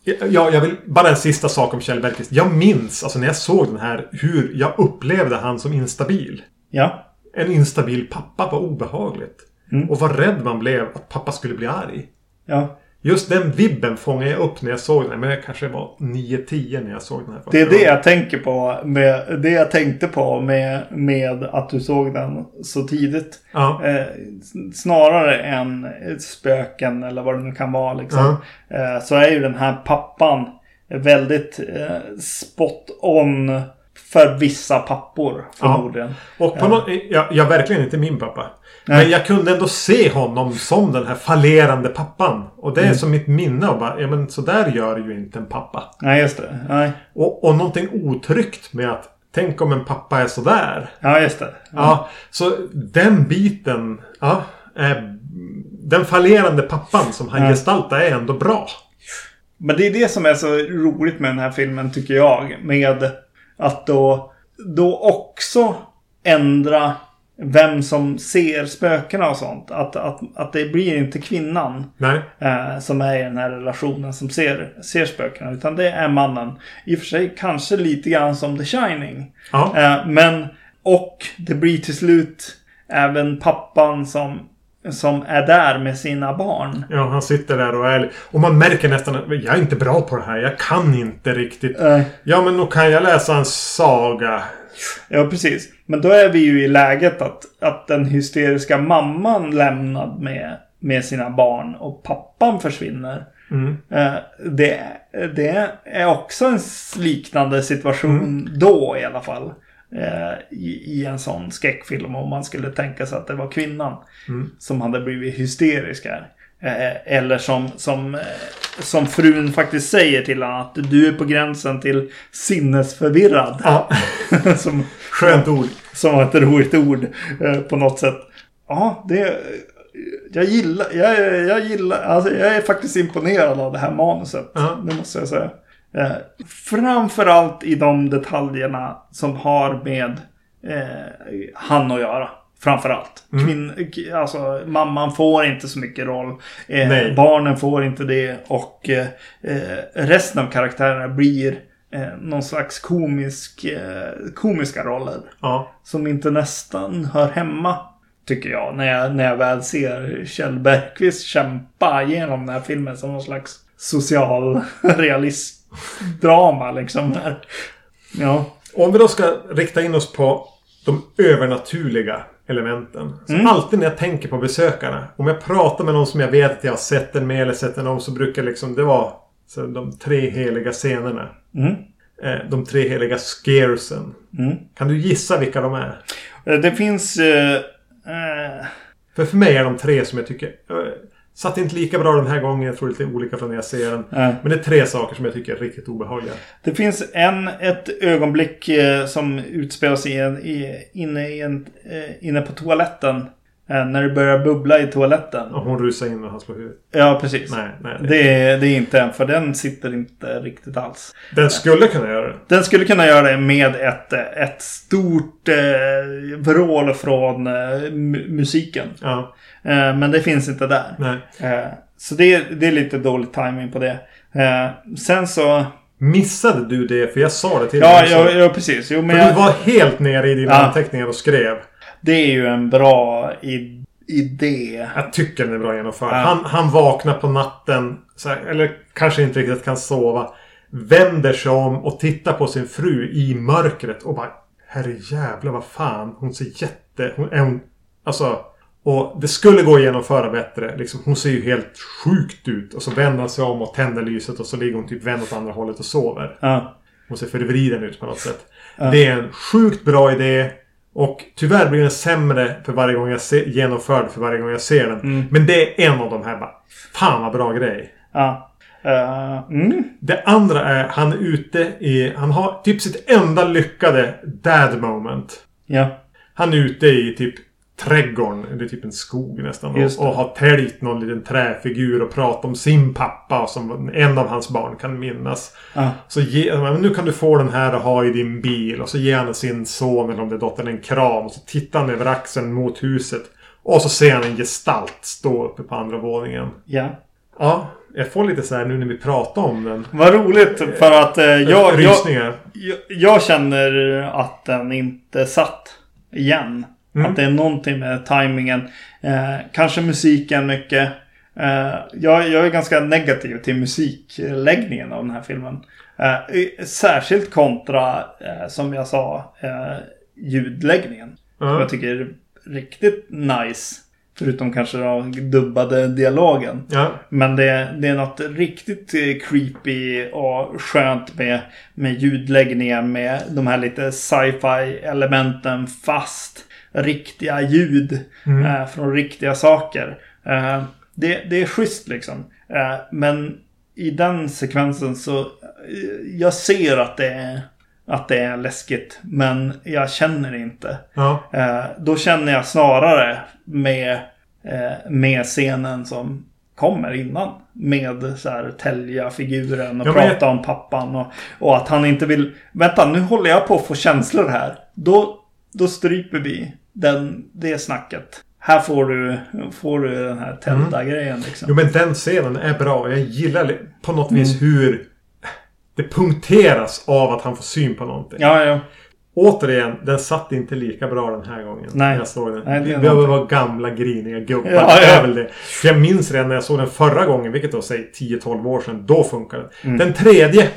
Ja, jag vill bara en sista sak om Kjell Bergqvist. Jag minns, alltså när jag såg den här, hur jag upplevde han som instabil. Ja. En instabil pappa var obehagligt. Mm. Och vad rädd man blev att pappa skulle bli arg. Ja. Just den vibben fångade jag upp när jag såg den. Men jag kanske var 9-10 när jag såg den här. Det är det jag tänker på. Med, det jag tänkte på med, med att du såg den så tidigt. Ja. Eh, snarare än spöken eller vad det nu kan vara. Liksom. Eh, så är ju den här pappan väldigt eh, spot on för vissa pappor förmodligen. Och på Ja. något, jag, jag är verkligen inte min pappa. Nej. Men jag kunde ändå se honom som den här fallerande pappan. Och det är Mm. som mitt minne av bara, ja men så där gör ju inte en pappa. Nej, just det. Nej. Och, och någonting otryggt med att tänk om en pappa är sådär. Ja, just det. Ja, så den biten. Ja, eh, den fallerande pappan som han Ja. gestaltar är ändå bra. Men det är det som är så roligt med den här filmen tycker jag. Med att då, då också ändra vem som ser spökena och sånt. Att, att, att det blir inte kvinnan eh, som är i den här relationen som ser, ser spökena. Utan det är mannen. I och för sig kanske lite grann som The Shining. Ja. Eh, men, och det blir till slut även pappan som, som är där med sina barn. Ja, han sitter där och är... Och man märker nästan att jag är inte bra på det här. Jag kan inte riktigt. Eh, Ja, men då kan jag läsa en saga. Ja, precis. Men då är vi ju i läget att, att den hysteriska mamman lämnad med, med sina barn och pappan försvinner. Mm. Eh, det, det är också en liknande situation då i alla fall. Eh, i, en sån skräckfilm om man skulle tänka sig att det var kvinnan Mm. som hade blivit hysterisk här. Eh, eller som, som, eh, som frun faktiskt säger till honom att du är på gränsen till sinnesförvirrad. Ja, som, skönt ord. som var ett roligt ord eh, på något sätt. Ja, det... Jag gillar, jag, jag gillar, alltså jag är faktiskt imponerad av det här manuset. Ja. Det måste jag säga. Eh, framförallt i de detaljerna som har med eh, han att göra. Framförallt. Mm. Kvinn, k- alltså, mamman får inte så mycket roll. Eh, barnen får inte det. Och eh, eh, resten av karaktärerna blir eh, någon slags komisk, eh, komiska roller. Ja. Som inte nästan hör hemma. Tycker jag. När jag, när jag väl ser Kjell Bergqvist kämpa igenom den här filmen som någon slags social realistdrama liksom. Här. Ja. Om vi då ska rikta in oss på de övernaturliga elementen. Så Mm. alltid när jag tänker på besökarna. Om jag pratar med någon som jag vet att jag har sett den med eller sett den om så brukar liksom det vara så de tre heliga scenerna. Mm. Eh, de tre heliga scaresen. Mm. Kan du gissa vilka de är? Eh, Det finns... Eh, eh, För för mig är de tre som jag tycker... Satt inte lika bra den här gången. Jag tror det är lite olika från när jag ser den. eh, Men det är tre saker som jag tycker är riktigt obehagliga. det finns en, ett ögonblick eh, som utspelar sig i i, inne, i en, eh, inne på toaletten. Eh, när det börjar bubbla i toaletten. Och hon rusar in och han slår huvudet. Ja, precis. Nej, nej. Det, är- det är inte en, för den sitter inte riktigt alls. Den skulle kunna göra det. Den skulle kunna göra det med ett, ett stort eh, vrål från eh, mu- musiken. Ja, Eh, men det finns inte där. nej. Eh, så det, är- det är lite dålig timing på det. Eh, sen så... Missade du det? För jag sa det till Ja, dig. också. ja, ja precis. Jo, men För du jag, var helt nere i dina Ja. anteckningar och skrev. Det är ju en bra idé. Jag tycker den är bra genomförd. Ja. Han, han vaknar på natten. Här, eller kanske inte riktigt kan sova. Vänder sig om och tittar på sin fru i mörkret. Och bara Herre jävlar vad fan. Hon ser jätte... Hon, är hon, alltså... Och det skulle gå att genomföra bättre. Liksom, hon ser ju helt sjukt ut. Och så vänder han sig om och tänder lyset. Och så ligger hon typ vänd åt andra hållet och sover. Ja. Hon ser förvriden ut på något sätt. Ja. Det är en sjukt bra idé. Och tyvärr blir den sämre för varje gång jag ser, genomförd för varje gång jag ser den. Mm. Men det är en av de här bara... Fan vad bra grej. ja. Eh, mm. Det andra är han är ute i... Han har typ sitt enda lyckade dad moment. Ja. Han är ute i typ trädgården. Det är typ en skog nästan. Och, och har täljt någon liten träfigur och pratat om sin pappa som en av hans barn kan minnas. Ja. Så ge, men nu kan du få den här och ha i din bil. Och så ger han sin son eller om det är dottern en kram. Och så tittar han över axeln mot huset. Och så ser han en gestalt stå uppe på andra våningen. ja. Ja, jag får lite så här nu när vi pratar om den. Vad roligt för att eh, jag, jag, jag, jag känner att den inte satt igen. Mm. Att det är någonting med tajmingen. Eh, kanske musiken mycket. Eh, jag, jag är ganska negativ till musikläggningen av den här filmen. Eh, särskilt kontra, eh, som jag sa, eh, ljudläggningen. Som Ja. jag tycker är riktigt nice. Förutom kanske den dubbade dialogen. Ja. Men det, det är något riktigt eh, creepy och skönt med, med ljudläggningen med de här lite sci-fi elementen fast riktiga ljud eh, från riktiga saker. Eh, det, det är schysst liksom. Eh, men i den sekvensen så eh, jag ser att det är att det är läskigt. Men jag känner inte. Ja. Eh, då känner jag snarare med, eh, med scenen som kommer innan. Med så här tälja figuren och Ja, prata om pappan. Och, och att han inte vill... Vänta, nu håller jag på att få känslor här. Då, då stryper vi den, det snacket. Här får du, får du den här Telda-grejen liksom. Jo men den scenen är bra. Jag gillar på något Mm. vis hur det punkteras av att han får syn på någonting. Ja, ja. Återigen, den satt inte lika bra den här gången. Nej. Jag såg den. Nej, det vi vara gamla griniga gubbar. Ja, ja. är väl det. För jag minns redan när jag såg den förra gången, vilket då säg 10-12 år sedan. Då funkade den. Mm. Den tredje.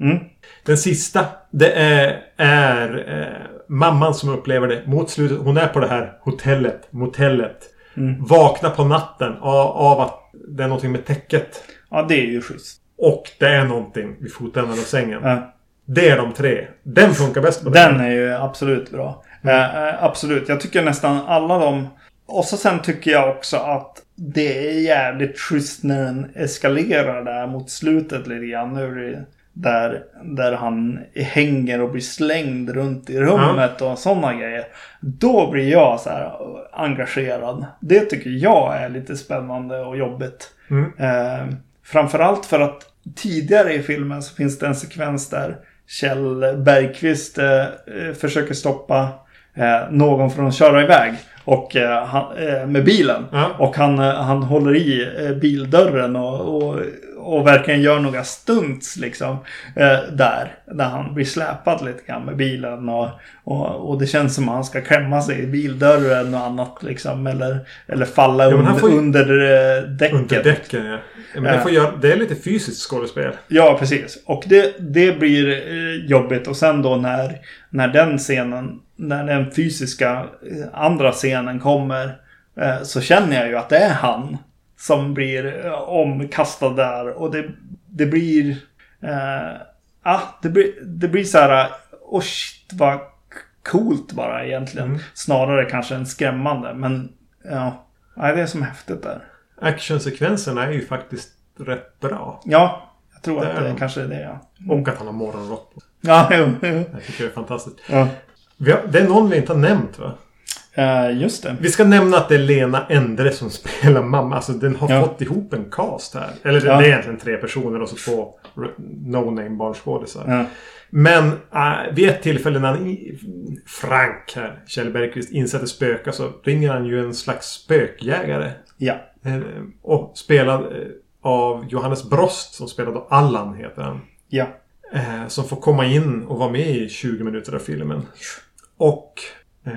Mm. Den sista. Det är, är eh, mamman som upplever det mot slutet. Hon är på det här hotellet, motellet. Mm. Vaknar på natten av, av att det är någonting med täcket. ja, det är ju schysst. Och det är någonting vid fotänden av sängen. Ja. Det är de tre. Den funkar bäst på Den är ju absolut bra. Eh, eh, absolut. Jag tycker nästan alla de... Och så sen tycker jag också att det är jävligt schysst när den eskalerar där mot slutet lite grann. Nu är det där, där han hänger och blir slängd runt i rummet och sådana grejer. Då blir jag så här engagerad. Det tycker jag är lite spännande och jobbigt. Mm. Eh, framförallt för att tidigare i filmen så finns det en sekvens där Kjell Bergqvist eh, eh, försöker stoppa eh, någon från att köra iväg. Och, eh, han, eh, med bilen. Ja. Och han, eh, han håller i eh, bildörren och, och, och verkligen gör några stunts liksom. Eh, där. Där han blir släpad lite grann med bilen. Och, och, och det känns som att han ska klämma sig i bildörren och annat liksom. Eller, eller falla han under, får ju- under eh, däcket. Under däcken ja. ja men Ja. det, får göra, det är lite fysiskt skådespel. Ja, precis. Och det, det blir eh, jobbigt. Och sen då när, när den scenen, när den fysiska eh, andra scenen kommer. Eh, så känner jag ju att det är han som blir eh, omkastad där. Och det, det blir... Eh, ah, det blir, det blir så här... Oh shit vad coolt bara egentligen. Mm. Snarare kanske än skrämmande. Men ja, nej, det är som häftigt där. Actionsekvenserna är ju faktiskt rätt bra. Ja, jag tror Det att är det de. kanske är det ja. Och att han har morgonrock på. Ja, jo, jo. Jag tycker det är fantastiskt. Ja. Har, det är någon vi inte har nämnt va? Eh, just det. Vi ska nämna att det är Lena Endre som spelar mamma. Alltså den har Ja. fått ihop en cast här. Eller det Ja. det är egentligen tre personer och så två no-name barnskådisar. Ja. Men äh, vid ett tillfälle när Frank här, Kjell Bergqvist, insätter spöka så ringer han ju en slags spökjägare. Ja. Eh, Och spelad av Johannes Brost som spelar då Allan heter han. Ja. Som får komma in och vara med i 20 minuter av filmen. Och... Eh,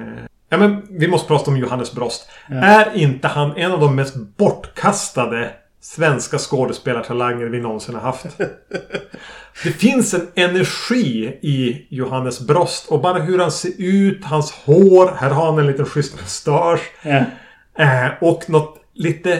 ja men vi måste prata om Johannes Brost. Är inte han en av de mest bortkastade svenska skådespelartalanger vi någonsin har haft? Det finns en energi i Johannes Brost och bara hur han ser ut, hans hår. Här har han en liten schysst mustasch. Ja. Eh, och något lite...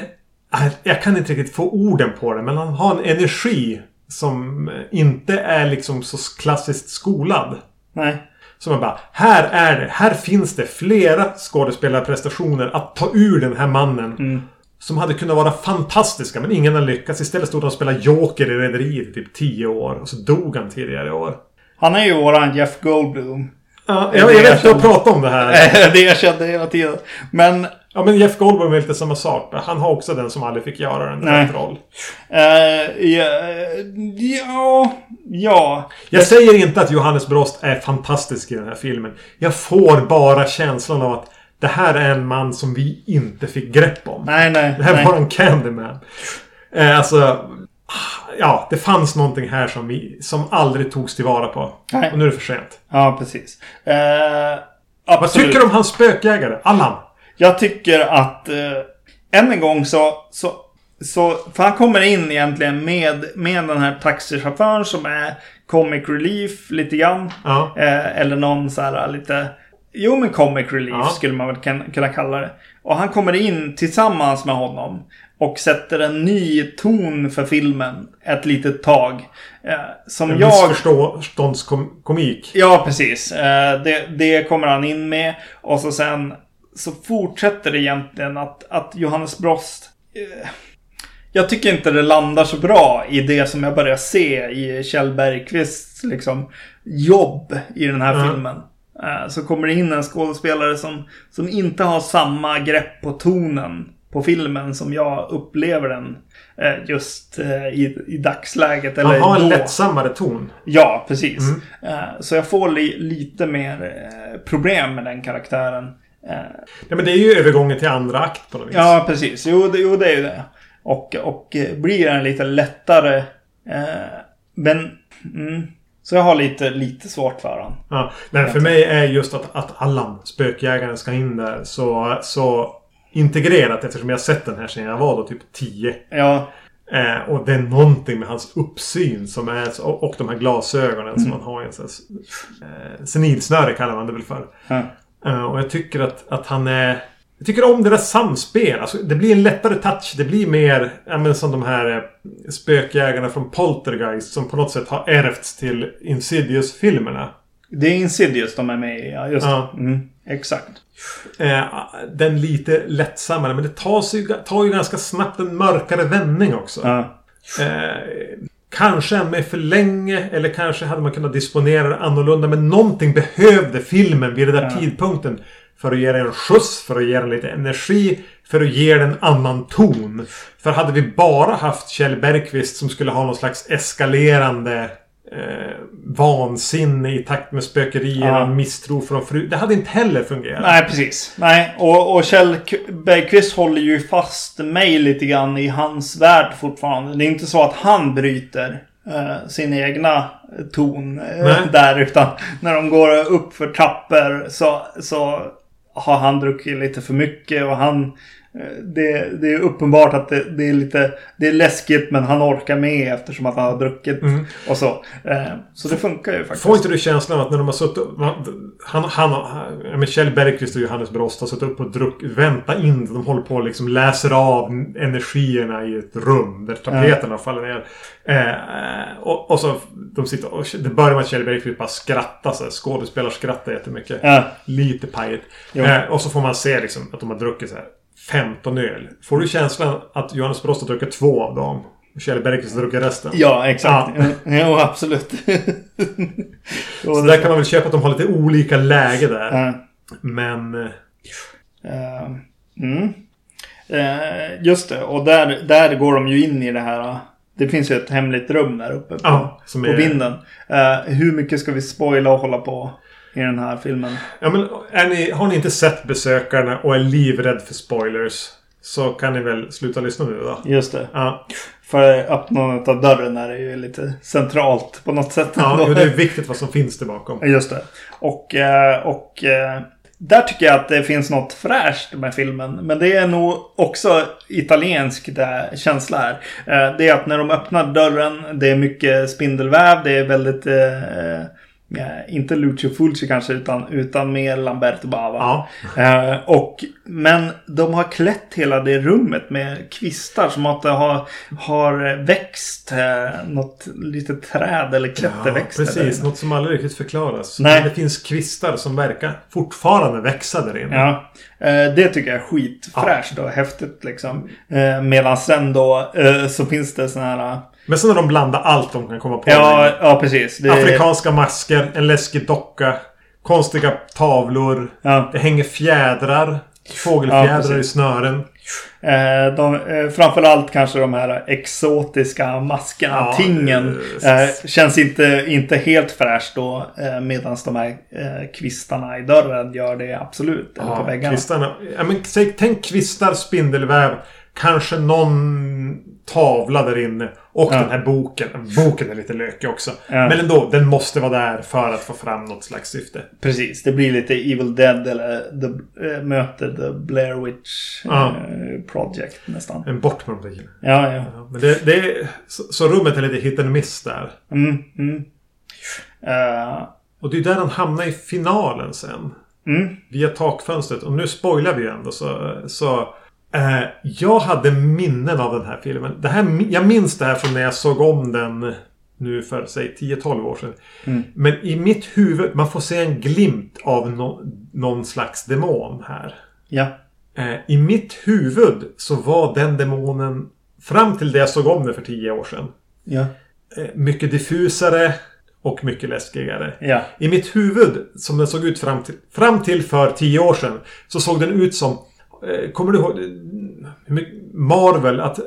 eh, Jag kan inte riktigt få orden på det, men han har en energi som inte är liksom så klassiskt skolad. Nej. Som man bara, här är det. Här finns det flera skådespelarprestationer att ta ur den här mannen. Som hade kunnat vara fantastiska, men ingen har lyckats. Istället stod han och spelade Joker i Rederiet i typ 10 år. Och så dog han tidigare i år. Han är ju våran Jeff Goldblum. Ja, jag, jag vet, jag pratar om det här. det jag kände hela tiden. Men... Ja, men Jeff Goldblum är lite samma sak. Han har också den som aldrig fick göra en Nej. rätt roll. eh, ja, ja... Ja. Jag säger inte att Johannes Brost är fantastisk i den här filmen. Jag får bara känslan av att det här är en man som vi inte fick grepp om. Nej, nej. Det här nej. var en Candyman. Eh, alltså... Ja, det fanns någonting här som, vi, som aldrig togs tillvara på. Nej. Och nu är det för sent. Ja, precis. Eh, Vad tycker du om hans spökjägare? Allan? Jag tycker att... Eh, än en gång så, så... så, för han kommer in egentligen med, med den här taxichauffören som är comic relief lite grann. Ja. Eh, eller någon så här lite... Jo men comic relief Ja. skulle man väl kunna kalla det. Och han kommer in tillsammans med honom. Och sätter en ny ton för filmen ett litet tag. Eh, som En jag... missförståndskomik. Ja, precis. Eh, det, det kommer han in med. Och så sen så fortsätter det egentligen att, att Johannes Brost... Eh, jag tycker inte det landar så bra i det som jag börjar se i Kjell Bergqvists liksom, jobb i den här Mm. filmen. Eh, så kommer det in en skådespelare som, som inte har samma grepp på tonen på filmen som jag upplever den eh, just eh, i, i dagsläget. Eller Han har en lättsammare ton. Ja, precis. Mm. Så jag får li lite mer problem med den karaktären. Eh, Ja, men det är ju övergången till andra akt på något vis. Ja, precis. Jo, det, jo, det är ju det. Och, och eh, blir den lite lättare. eh, Men... Mm, så jag har lite, lite svårt för den. Ja, men för mig är just att, att Allan, spökjägaren, ska in där så, så integrerat eftersom jag sett den här sedan jag var då typ 10. Ja, Eh, och det är någonting med hans uppsyn som är och, och de här glasögonen som man har i en sån här, eh, senilsnöre kallar man det väl för. ja, och jag tycker att, att han är... Jag tycker om det där samspel. Alltså, det blir en lättare touch. Det blir mer ja, men som de här eh, spökjägarna från Poltergeist som på något sätt har ärvts till Insidious-filmerna. det är Insidious de är med i. Ja, just Ja. Mm, exakt. Eh, den lite lättsammare. Men det tar, sig, tar ju ganska snabbt en mörkare vändning också. Ja, Eh, kanske med för länge eller kanske hade man kunnat disponera det annorlunda. Men någonting behövde filmen vid den där Ja. tidpunkten. För att ge den en skjuts, för att ge den lite energi, för att ge den en annan ton. För hade vi bara haft Kjell Bergqvist som skulle ha någon slags eskalerande eh, vansinne i takt med spökerier Ja. misstro från fru. Det hade inte heller fungerat. Nej, precis. Nej, och, och Kjell Bergqvist håller ju fast mig lite grann i hans värld fortfarande. Det är inte så att han bryter eh, sin egna ton eh, där. Utan när de går upp för trappor så, så har han druckit lite för mycket och han... Det, det är uppenbart att det, det är lite... Det är läskigt men han orkar med eftersom att han har druckit Mm. och så. Eh, Så det funkar ju faktiskt. Får inte du känslan av att när de har suttit... Han, han, han, men Kjell Bergqvist och Johannes Brost har suttit upp och druckit, vänta in. De håller på och liksom läser av energierna i ett rum där tapeterna faller ner. Eh, och, och så de sitter och... Det börjar med att Kjell Bergqvist bara skrattar. Så här, skådespelare skrattar jättemycket. Ja. Lite pajigt. Eh, och så får man se liksom att de har druckit så här 15 öl. Får du känslan att Johannes Brost har druckit två av dem? Och Kjell Bergqvist har druckit resten? Ja, exakt. Ja. Jo, absolut. Så där kan man väl köpa att de har lite olika läge där. Ja. Men... Eh, mm. Eh, just det, och där, där går de ju in i det här. Det finns ju ett hemligt rum där uppe på, Ja, på vinden. Eh, hur mycket ska vi spoila och hålla på i den här filmen? Ja, men ni, har ni inte sett Besökarna och är livrädd för spoilers så kan ni väl sluta lyssna nu då. Just det. Ja, För öppnandet av dörren är ju lite centralt på något sätt. ja jo, det är viktigt vad som finns där bakom. Just det. Och, eh, och eh, där tycker jag att det finns något fräscht med filmen. Men det är nog också italiensk känsla här. Eh, Det är att när de öppnar dörren, det är mycket spindelväv, det är väldigt... Eh, inte Lucio Fulci kanske, utan, utan mer Lamberto Bava. Ja. Eh, och, men de har klätt hela det rummet med kvistar som att det har, har växt eh, något litet träd eller Ja, klätterväxter. där precis. Något som aldrig riktigt förklaras. Nej. Men det finns kvistar som verkar fortfarande växa där inne. Ja, eh, det tycker jag är skitfräscht och häftigt liksom. Eh, Medan sen då eh, så finns det såna här... Men sen har de blandat allt de kan komma på. Ja, ja precis. Det, Afrikanska masker, en läskig docka, konstiga tavlor. Ja, Det hänger fjädrar. Ja, Fågelfjädrar precis. i snören. eh, de, eh, framförallt kanske de här exotiska maskerna, Ja, tingen. eh, Eh, känns inte, inte helt fräscht då. Eh, Medan de här eh, kvistarna i dörren gör det absolut. Eller på väggarna. Kvistarna. Ja, men, säg, tänk kvistar, spindelväv. Kanske någon tavla där inne. Och Ja. den här boken. Boken är lite lökig också. Ja. Men ändå, den måste vara där för att få fram något slags syfte. Precis, det blir lite Evil Dead eller the, äh, möter The Blair Witch Ja. eh, Project nästan. En bort med de där. Ja, ja. Men det, det är, så, så rummet är lite hit and miss där. Mm, mm. Eh, Och det är där han hamnar i finalen sen. mm, Via takfönstret. Och nu spoilar vi ju ändå så... så eh, jag hade minnen av den här filmen. Det här, jag minns det här från när jag såg om den nu för säg 10-12 år sedan. Mm. Men i mitt huvud, man får se en glimt av no, någon slags demon här. ja. Eh, I mitt huvud så var den demonen fram till det jag såg om den för 10 år sedan. Ja. Eh, mycket diffusare och mycket läskigare. Ja. I mitt huvud, som den såg ut fram till, fram till för 10 år sedan, så såg den ut som... Eh, kommer du ihåg? eh, Marvel, att eh,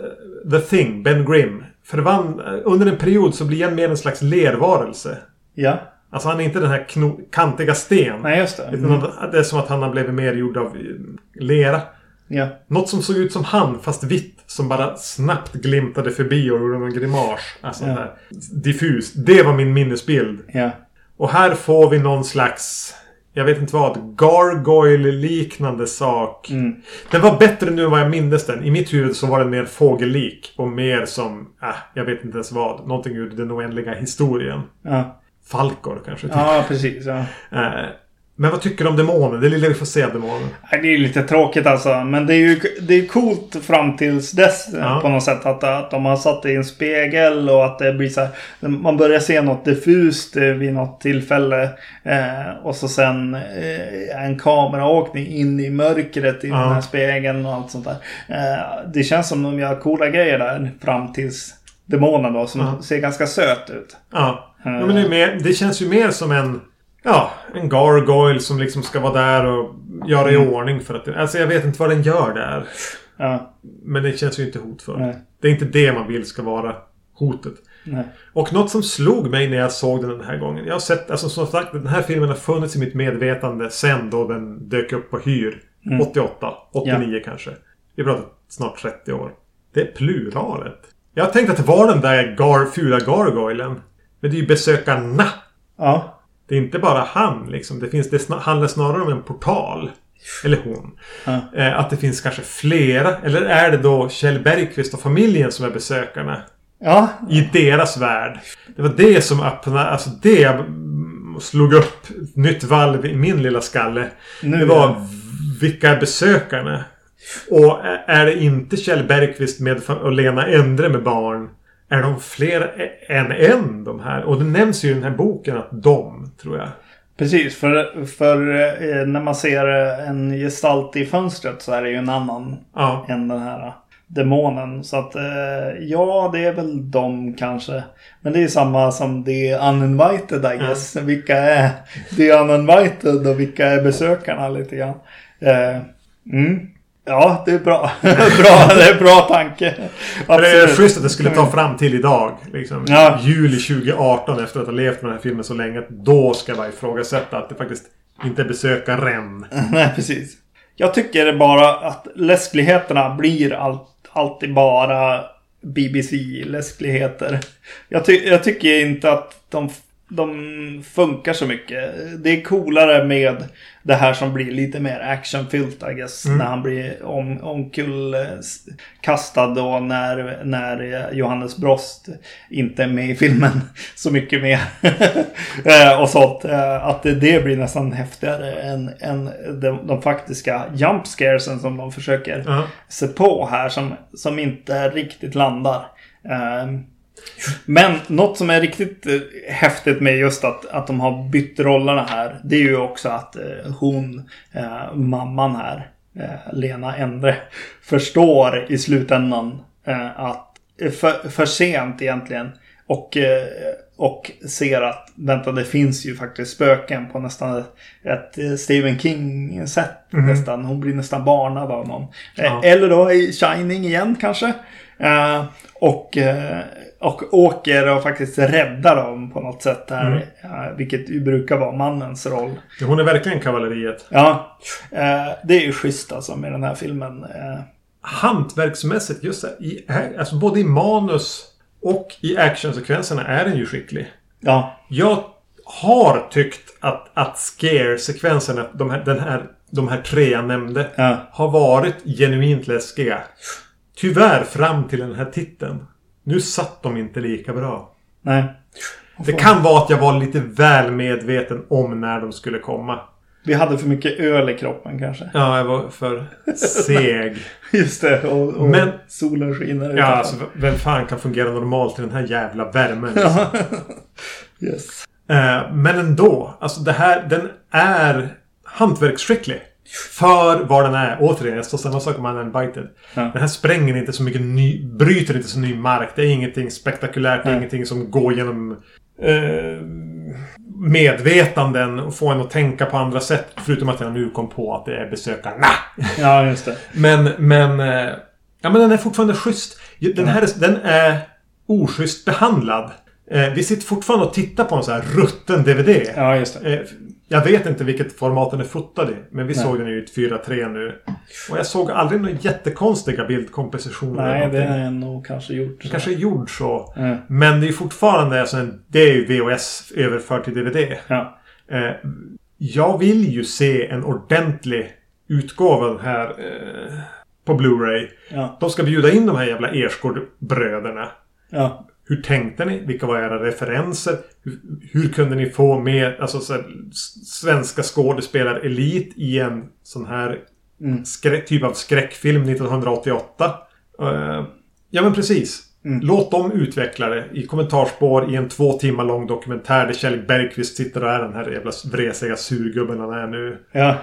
The Thing, Ben Grimm, förvann, under en period så blir han mer en slags lervarelse. Ja. Alltså han är inte den här kantiga sten. Nej, just det. Mm. det är som att han har blivit mer gjord av lera. Ja. Något som såg ut som han, fast vitt. Som bara snabbt glimtade förbi och gjorde någon grimas. Alltså Ja. där. Diffus. Det var min minnesbild. Ja. Och här får vi någon slags... Jag vet inte vad. Gargoyle-liknande sak. Mm. Den var bättre nu än vad jag mindes den. I mitt huvud så var den mer fågellik. Och mer som... Äh, jag vet inte ens vad. Någonting ur den oändliga historien. Ja. Falkor kanske. ja, precis. Ja. Eh, men vad tycker du om demonen? Det lilla vi får se av demonen. Nej, Det är lite tråkigt alltså. Men det är ju det är coolt fram tills dess eh, Ja. på något sätt. Att, att de har satt det i en spegel och att det blir så här. Man börjar se något diffust eh, vid något tillfälle. Eh, och så sen eh, en kameraåkning in i mörkret i Ja. den här spegeln och allt sånt där. Eh, det känns som de gör coola grejer där fram tills demonen då. Som Ja. ser ganska söt ut. Ja. ja men det, mer, det känns ju mer som en... Ja, en gargoyle som liksom ska vara där och göra i Mm. ordning för att... Alltså jag vet inte vad den gör där. Ja, Men det känns ju inte hotfullt. Det är inte det man vill ska vara hotet. nej. Och något som slog mig när jag såg den den här gången. Jag har sett, alltså som sagt, den här filmen har funnits i mitt medvetande sen då den dök upp på hyr. Mm. 88, 89 kanske. Vi pratar snart 30 år. Det är pluralet. Jag har tänkt att det var den där gar, fula gargoylen. Men det är ju besökarna. Ja, Det är inte bara han liksom. Det, finns, det handlar snarare om en portal. Eller hon. Ja. Eh, att det finns kanske flera. Eller är det då Kjell Bergqvist och familjen som är besökarna? ja, I deras värld. Det var det som öppnade, alltså det slog upp nytt valv i min lilla skalle. Nu det var vilka är besökarna? Och är det inte Kjell Bergqvist med och Lena Endre med barn? Är de fler än en de här? Och det nämns ju i den här boken att de, tror jag. Precis, för, för eh, när man ser eh, en gestalt i fönstret så är det ju en annan Ja. än den här demonen. Så att eh, ja, det är väl de kanske. Men det är samma som The Uninvited I guess. Vilka är The Uninvited och vilka är besökarna lite grann. Eh, mm. Ja, det är bra. bra. Det är bra tanke. Men det är Absolut. schysst att det skulle ta fram till idag. Liksom, Ja. Juli 2018 efter att ha levt med den här filmen så länge. Då ska jag ifrågasätta att det faktiskt inte är besökaren. Nej, precis. Jag tycker bara att läskligheterna blir allt, alltid bara BBC-läskligheter. Jag, ty jag tycker inte att de, de funkar så mycket. Det är coolare med det här som blir lite mer actionfyllt, I guess. Mm. När han blir om, omkullkastad då när, när Johannes Brost inte är med i filmen så mycket mer. Eh, och sånt. Eh, Att det, blir nästan häftigare än, än de, de faktiska jump scaresen som de försöker Ja. se på här som, som inte riktigt landar. Ehm, Men något som är riktigt eh, häftigt med just att, att de har bytt rollerna här. Det är ju också att eh, hon, eh, mamman här, Lena Endre, förstår i slutändan att för, för sent egentligen. Och, och ser att vänta det finns ju faktiskt spöken på nästan ett, Stephen King-sätt. nästan. Hon blir nästan barnad av någon. Ja. Eller då i Shining igen kanske. Och, och åker och faktiskt räddar dem på något sätt här. Mm. vilket ju brukar vara mannens roll. Hon är verkligen kavalleriet. Ja, eh, det är ju schysst alltså med den här filmen. Eh, hantverksmässigt, just i, alltså både i manus och i actionsekvenserna är den ju skicklig. Ja. Jag har tyckt att, att scare-sekvenserna, de här, den här, de här tre jag nämnde, Ja. har varit genuint läskiga. Tyvärr fram till den här titeln. Nu satt de inte lika bra. Nej. Det kan vara att jag var lite väl medveten om när de skulle komma. Vi hade för mycket öl i kroppen kanske. Ja, jag var för seg. Just det. Och, och Men- solen skiner Ja, alltså vem fan kan fungera normalt i den här jävla värmen? Yes. Eh, Men ändå. Alltså det här, den är hantverksskicklig. För vad den är. Återigen, jag står samma sak om Uninvited. Ja. Den här spränger inte så mycket ny... Bryter inte så ny mark. Det är ingenting spektakulärt. Det är ingenting som går genom... Eh, medvetanden och får en att tänka på andra sätt. Förutom att jag nu kom på att det är besökarna. Ja, just det. Men, men... eh, Ja, men den är fortfarande schysst. Den här är, den är oschysst behandlad. Eh, Vi sitter fortfarande och tittar på en sån här rutten DVD. Ja, just det. Jag vet inte vilket format den är fotad i. Men vi Nej. såg den ju i ett 4.3 nu. Och jag såg aldrig några jättekonstiga bildkompositioner. Nej, det är nog kanske gjort. Det kanske gjord så. Ja. Men det är fortfarande alltså Det är ju VHS överfört till DVD. Ja. Eh, jag vill ju se en ordentlig utgåva här eh, på Blu-ray. Ja. De ska bjuda in de här jävla Ersgård-bröderna. Ja. Hur tänkte ni? Vilka var era referenser? Hur, hur kunde ni få med alltså, så här, svenska skådespelare-elit i en sån här Mm. skräck, typ av skräckfilm 1988? Eh, ja, men precis. Mm. Låt dem utveckla det i kommentarspår i en två timmar lång dokumentär där Kjell Bergqvist sitter och är den här jävla vresiga surgubben han är nu. Ja.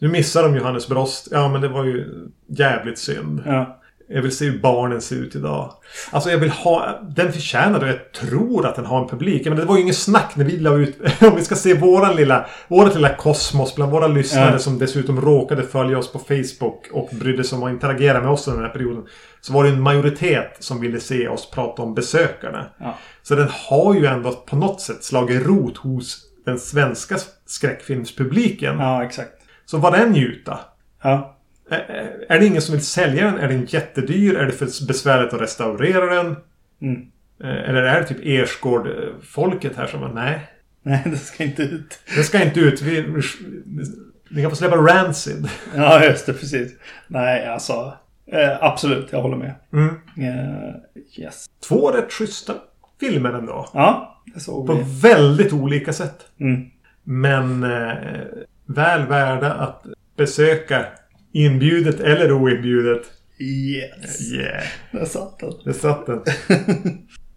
Nu missar de Johannes Brost. Ja, men det var ju jävligt synd. Ja. Jag vill se hur barnen ser ut idag. Alltså jag vill ha... Den förtjänar det och jag tror att den har en publik. Men det var ju ingen snack när vi la ut... Om vi ska se våran lilla... Vårat lilla kosmos bland våra lyssnare Ja. som dessutom råkade följa oss på Facebook och brydde sig om att interagera med oss under den här perioden. Så var det en majoritet som ville se oss prata om besökarna. Ja. Så den har ju ändå på något sätt slagit rot hos den svenska skräckfilmspubliken. Ja, exakt. Så var den njuta. Ja. Är det ingen som vill sälja den? Är den jättedyr? Är det för besvärligt att restaurera den? Mm. Eller är det typ Ersgård-folket här som bara, nej. Nej, det ska inte ut. Det ska inte ut. Vi, vi, ni kan få släppa Rancid. Ja, just det. Precis. Nej, alltså. Eh, absolut, jag håller med. Mm. Eh, yes. Två rätt schyssta filmer ändå. Ja, det såg På vi. väldigt olika sätt. Mm. Men eh, väl värda att besöka. Inbjudet eller oinbjudet. Yes. Yeah. Där satt den. Det satt den.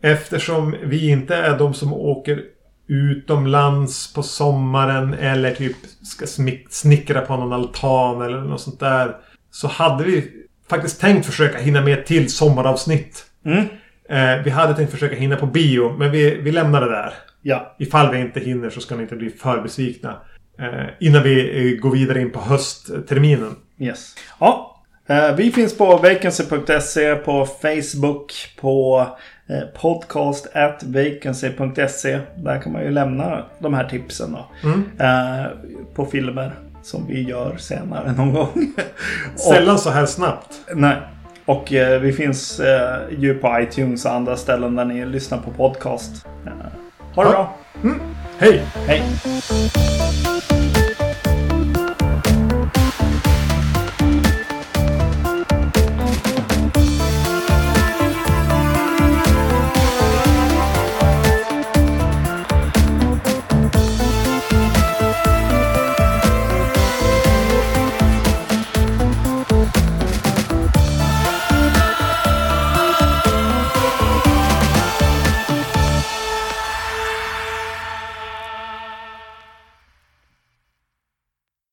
Eftersom vi inte är de som åker utomlands på sommaren eller typ ska snickra på någon altan eller något sånt där. Så hade vi faktiskt tänkt försöka hinna med till sommaravsnitt. Mm. Eh, vi hade tänkt försöka hinna på bio, men vi, vi lämnar det där. Ja. Ifall vi inte hinner så ska ni inte bli för besvikna. Eh, innan vi eh, går vidare in på höstterminen. Yes. Ja. Eh, vi finns på vacancy.se, på Facebook, på eh, podcast at vacancy.se. Där kan man ju lämna de här tipsen då. Mm. Eh, på filmer som vi gör senare någon gång. Sällan så här snabbt. Nej. Och vi finns ju på iTunes och andra ställen där ni lyssnar på podcast. Ha det bra. Hej! Hej!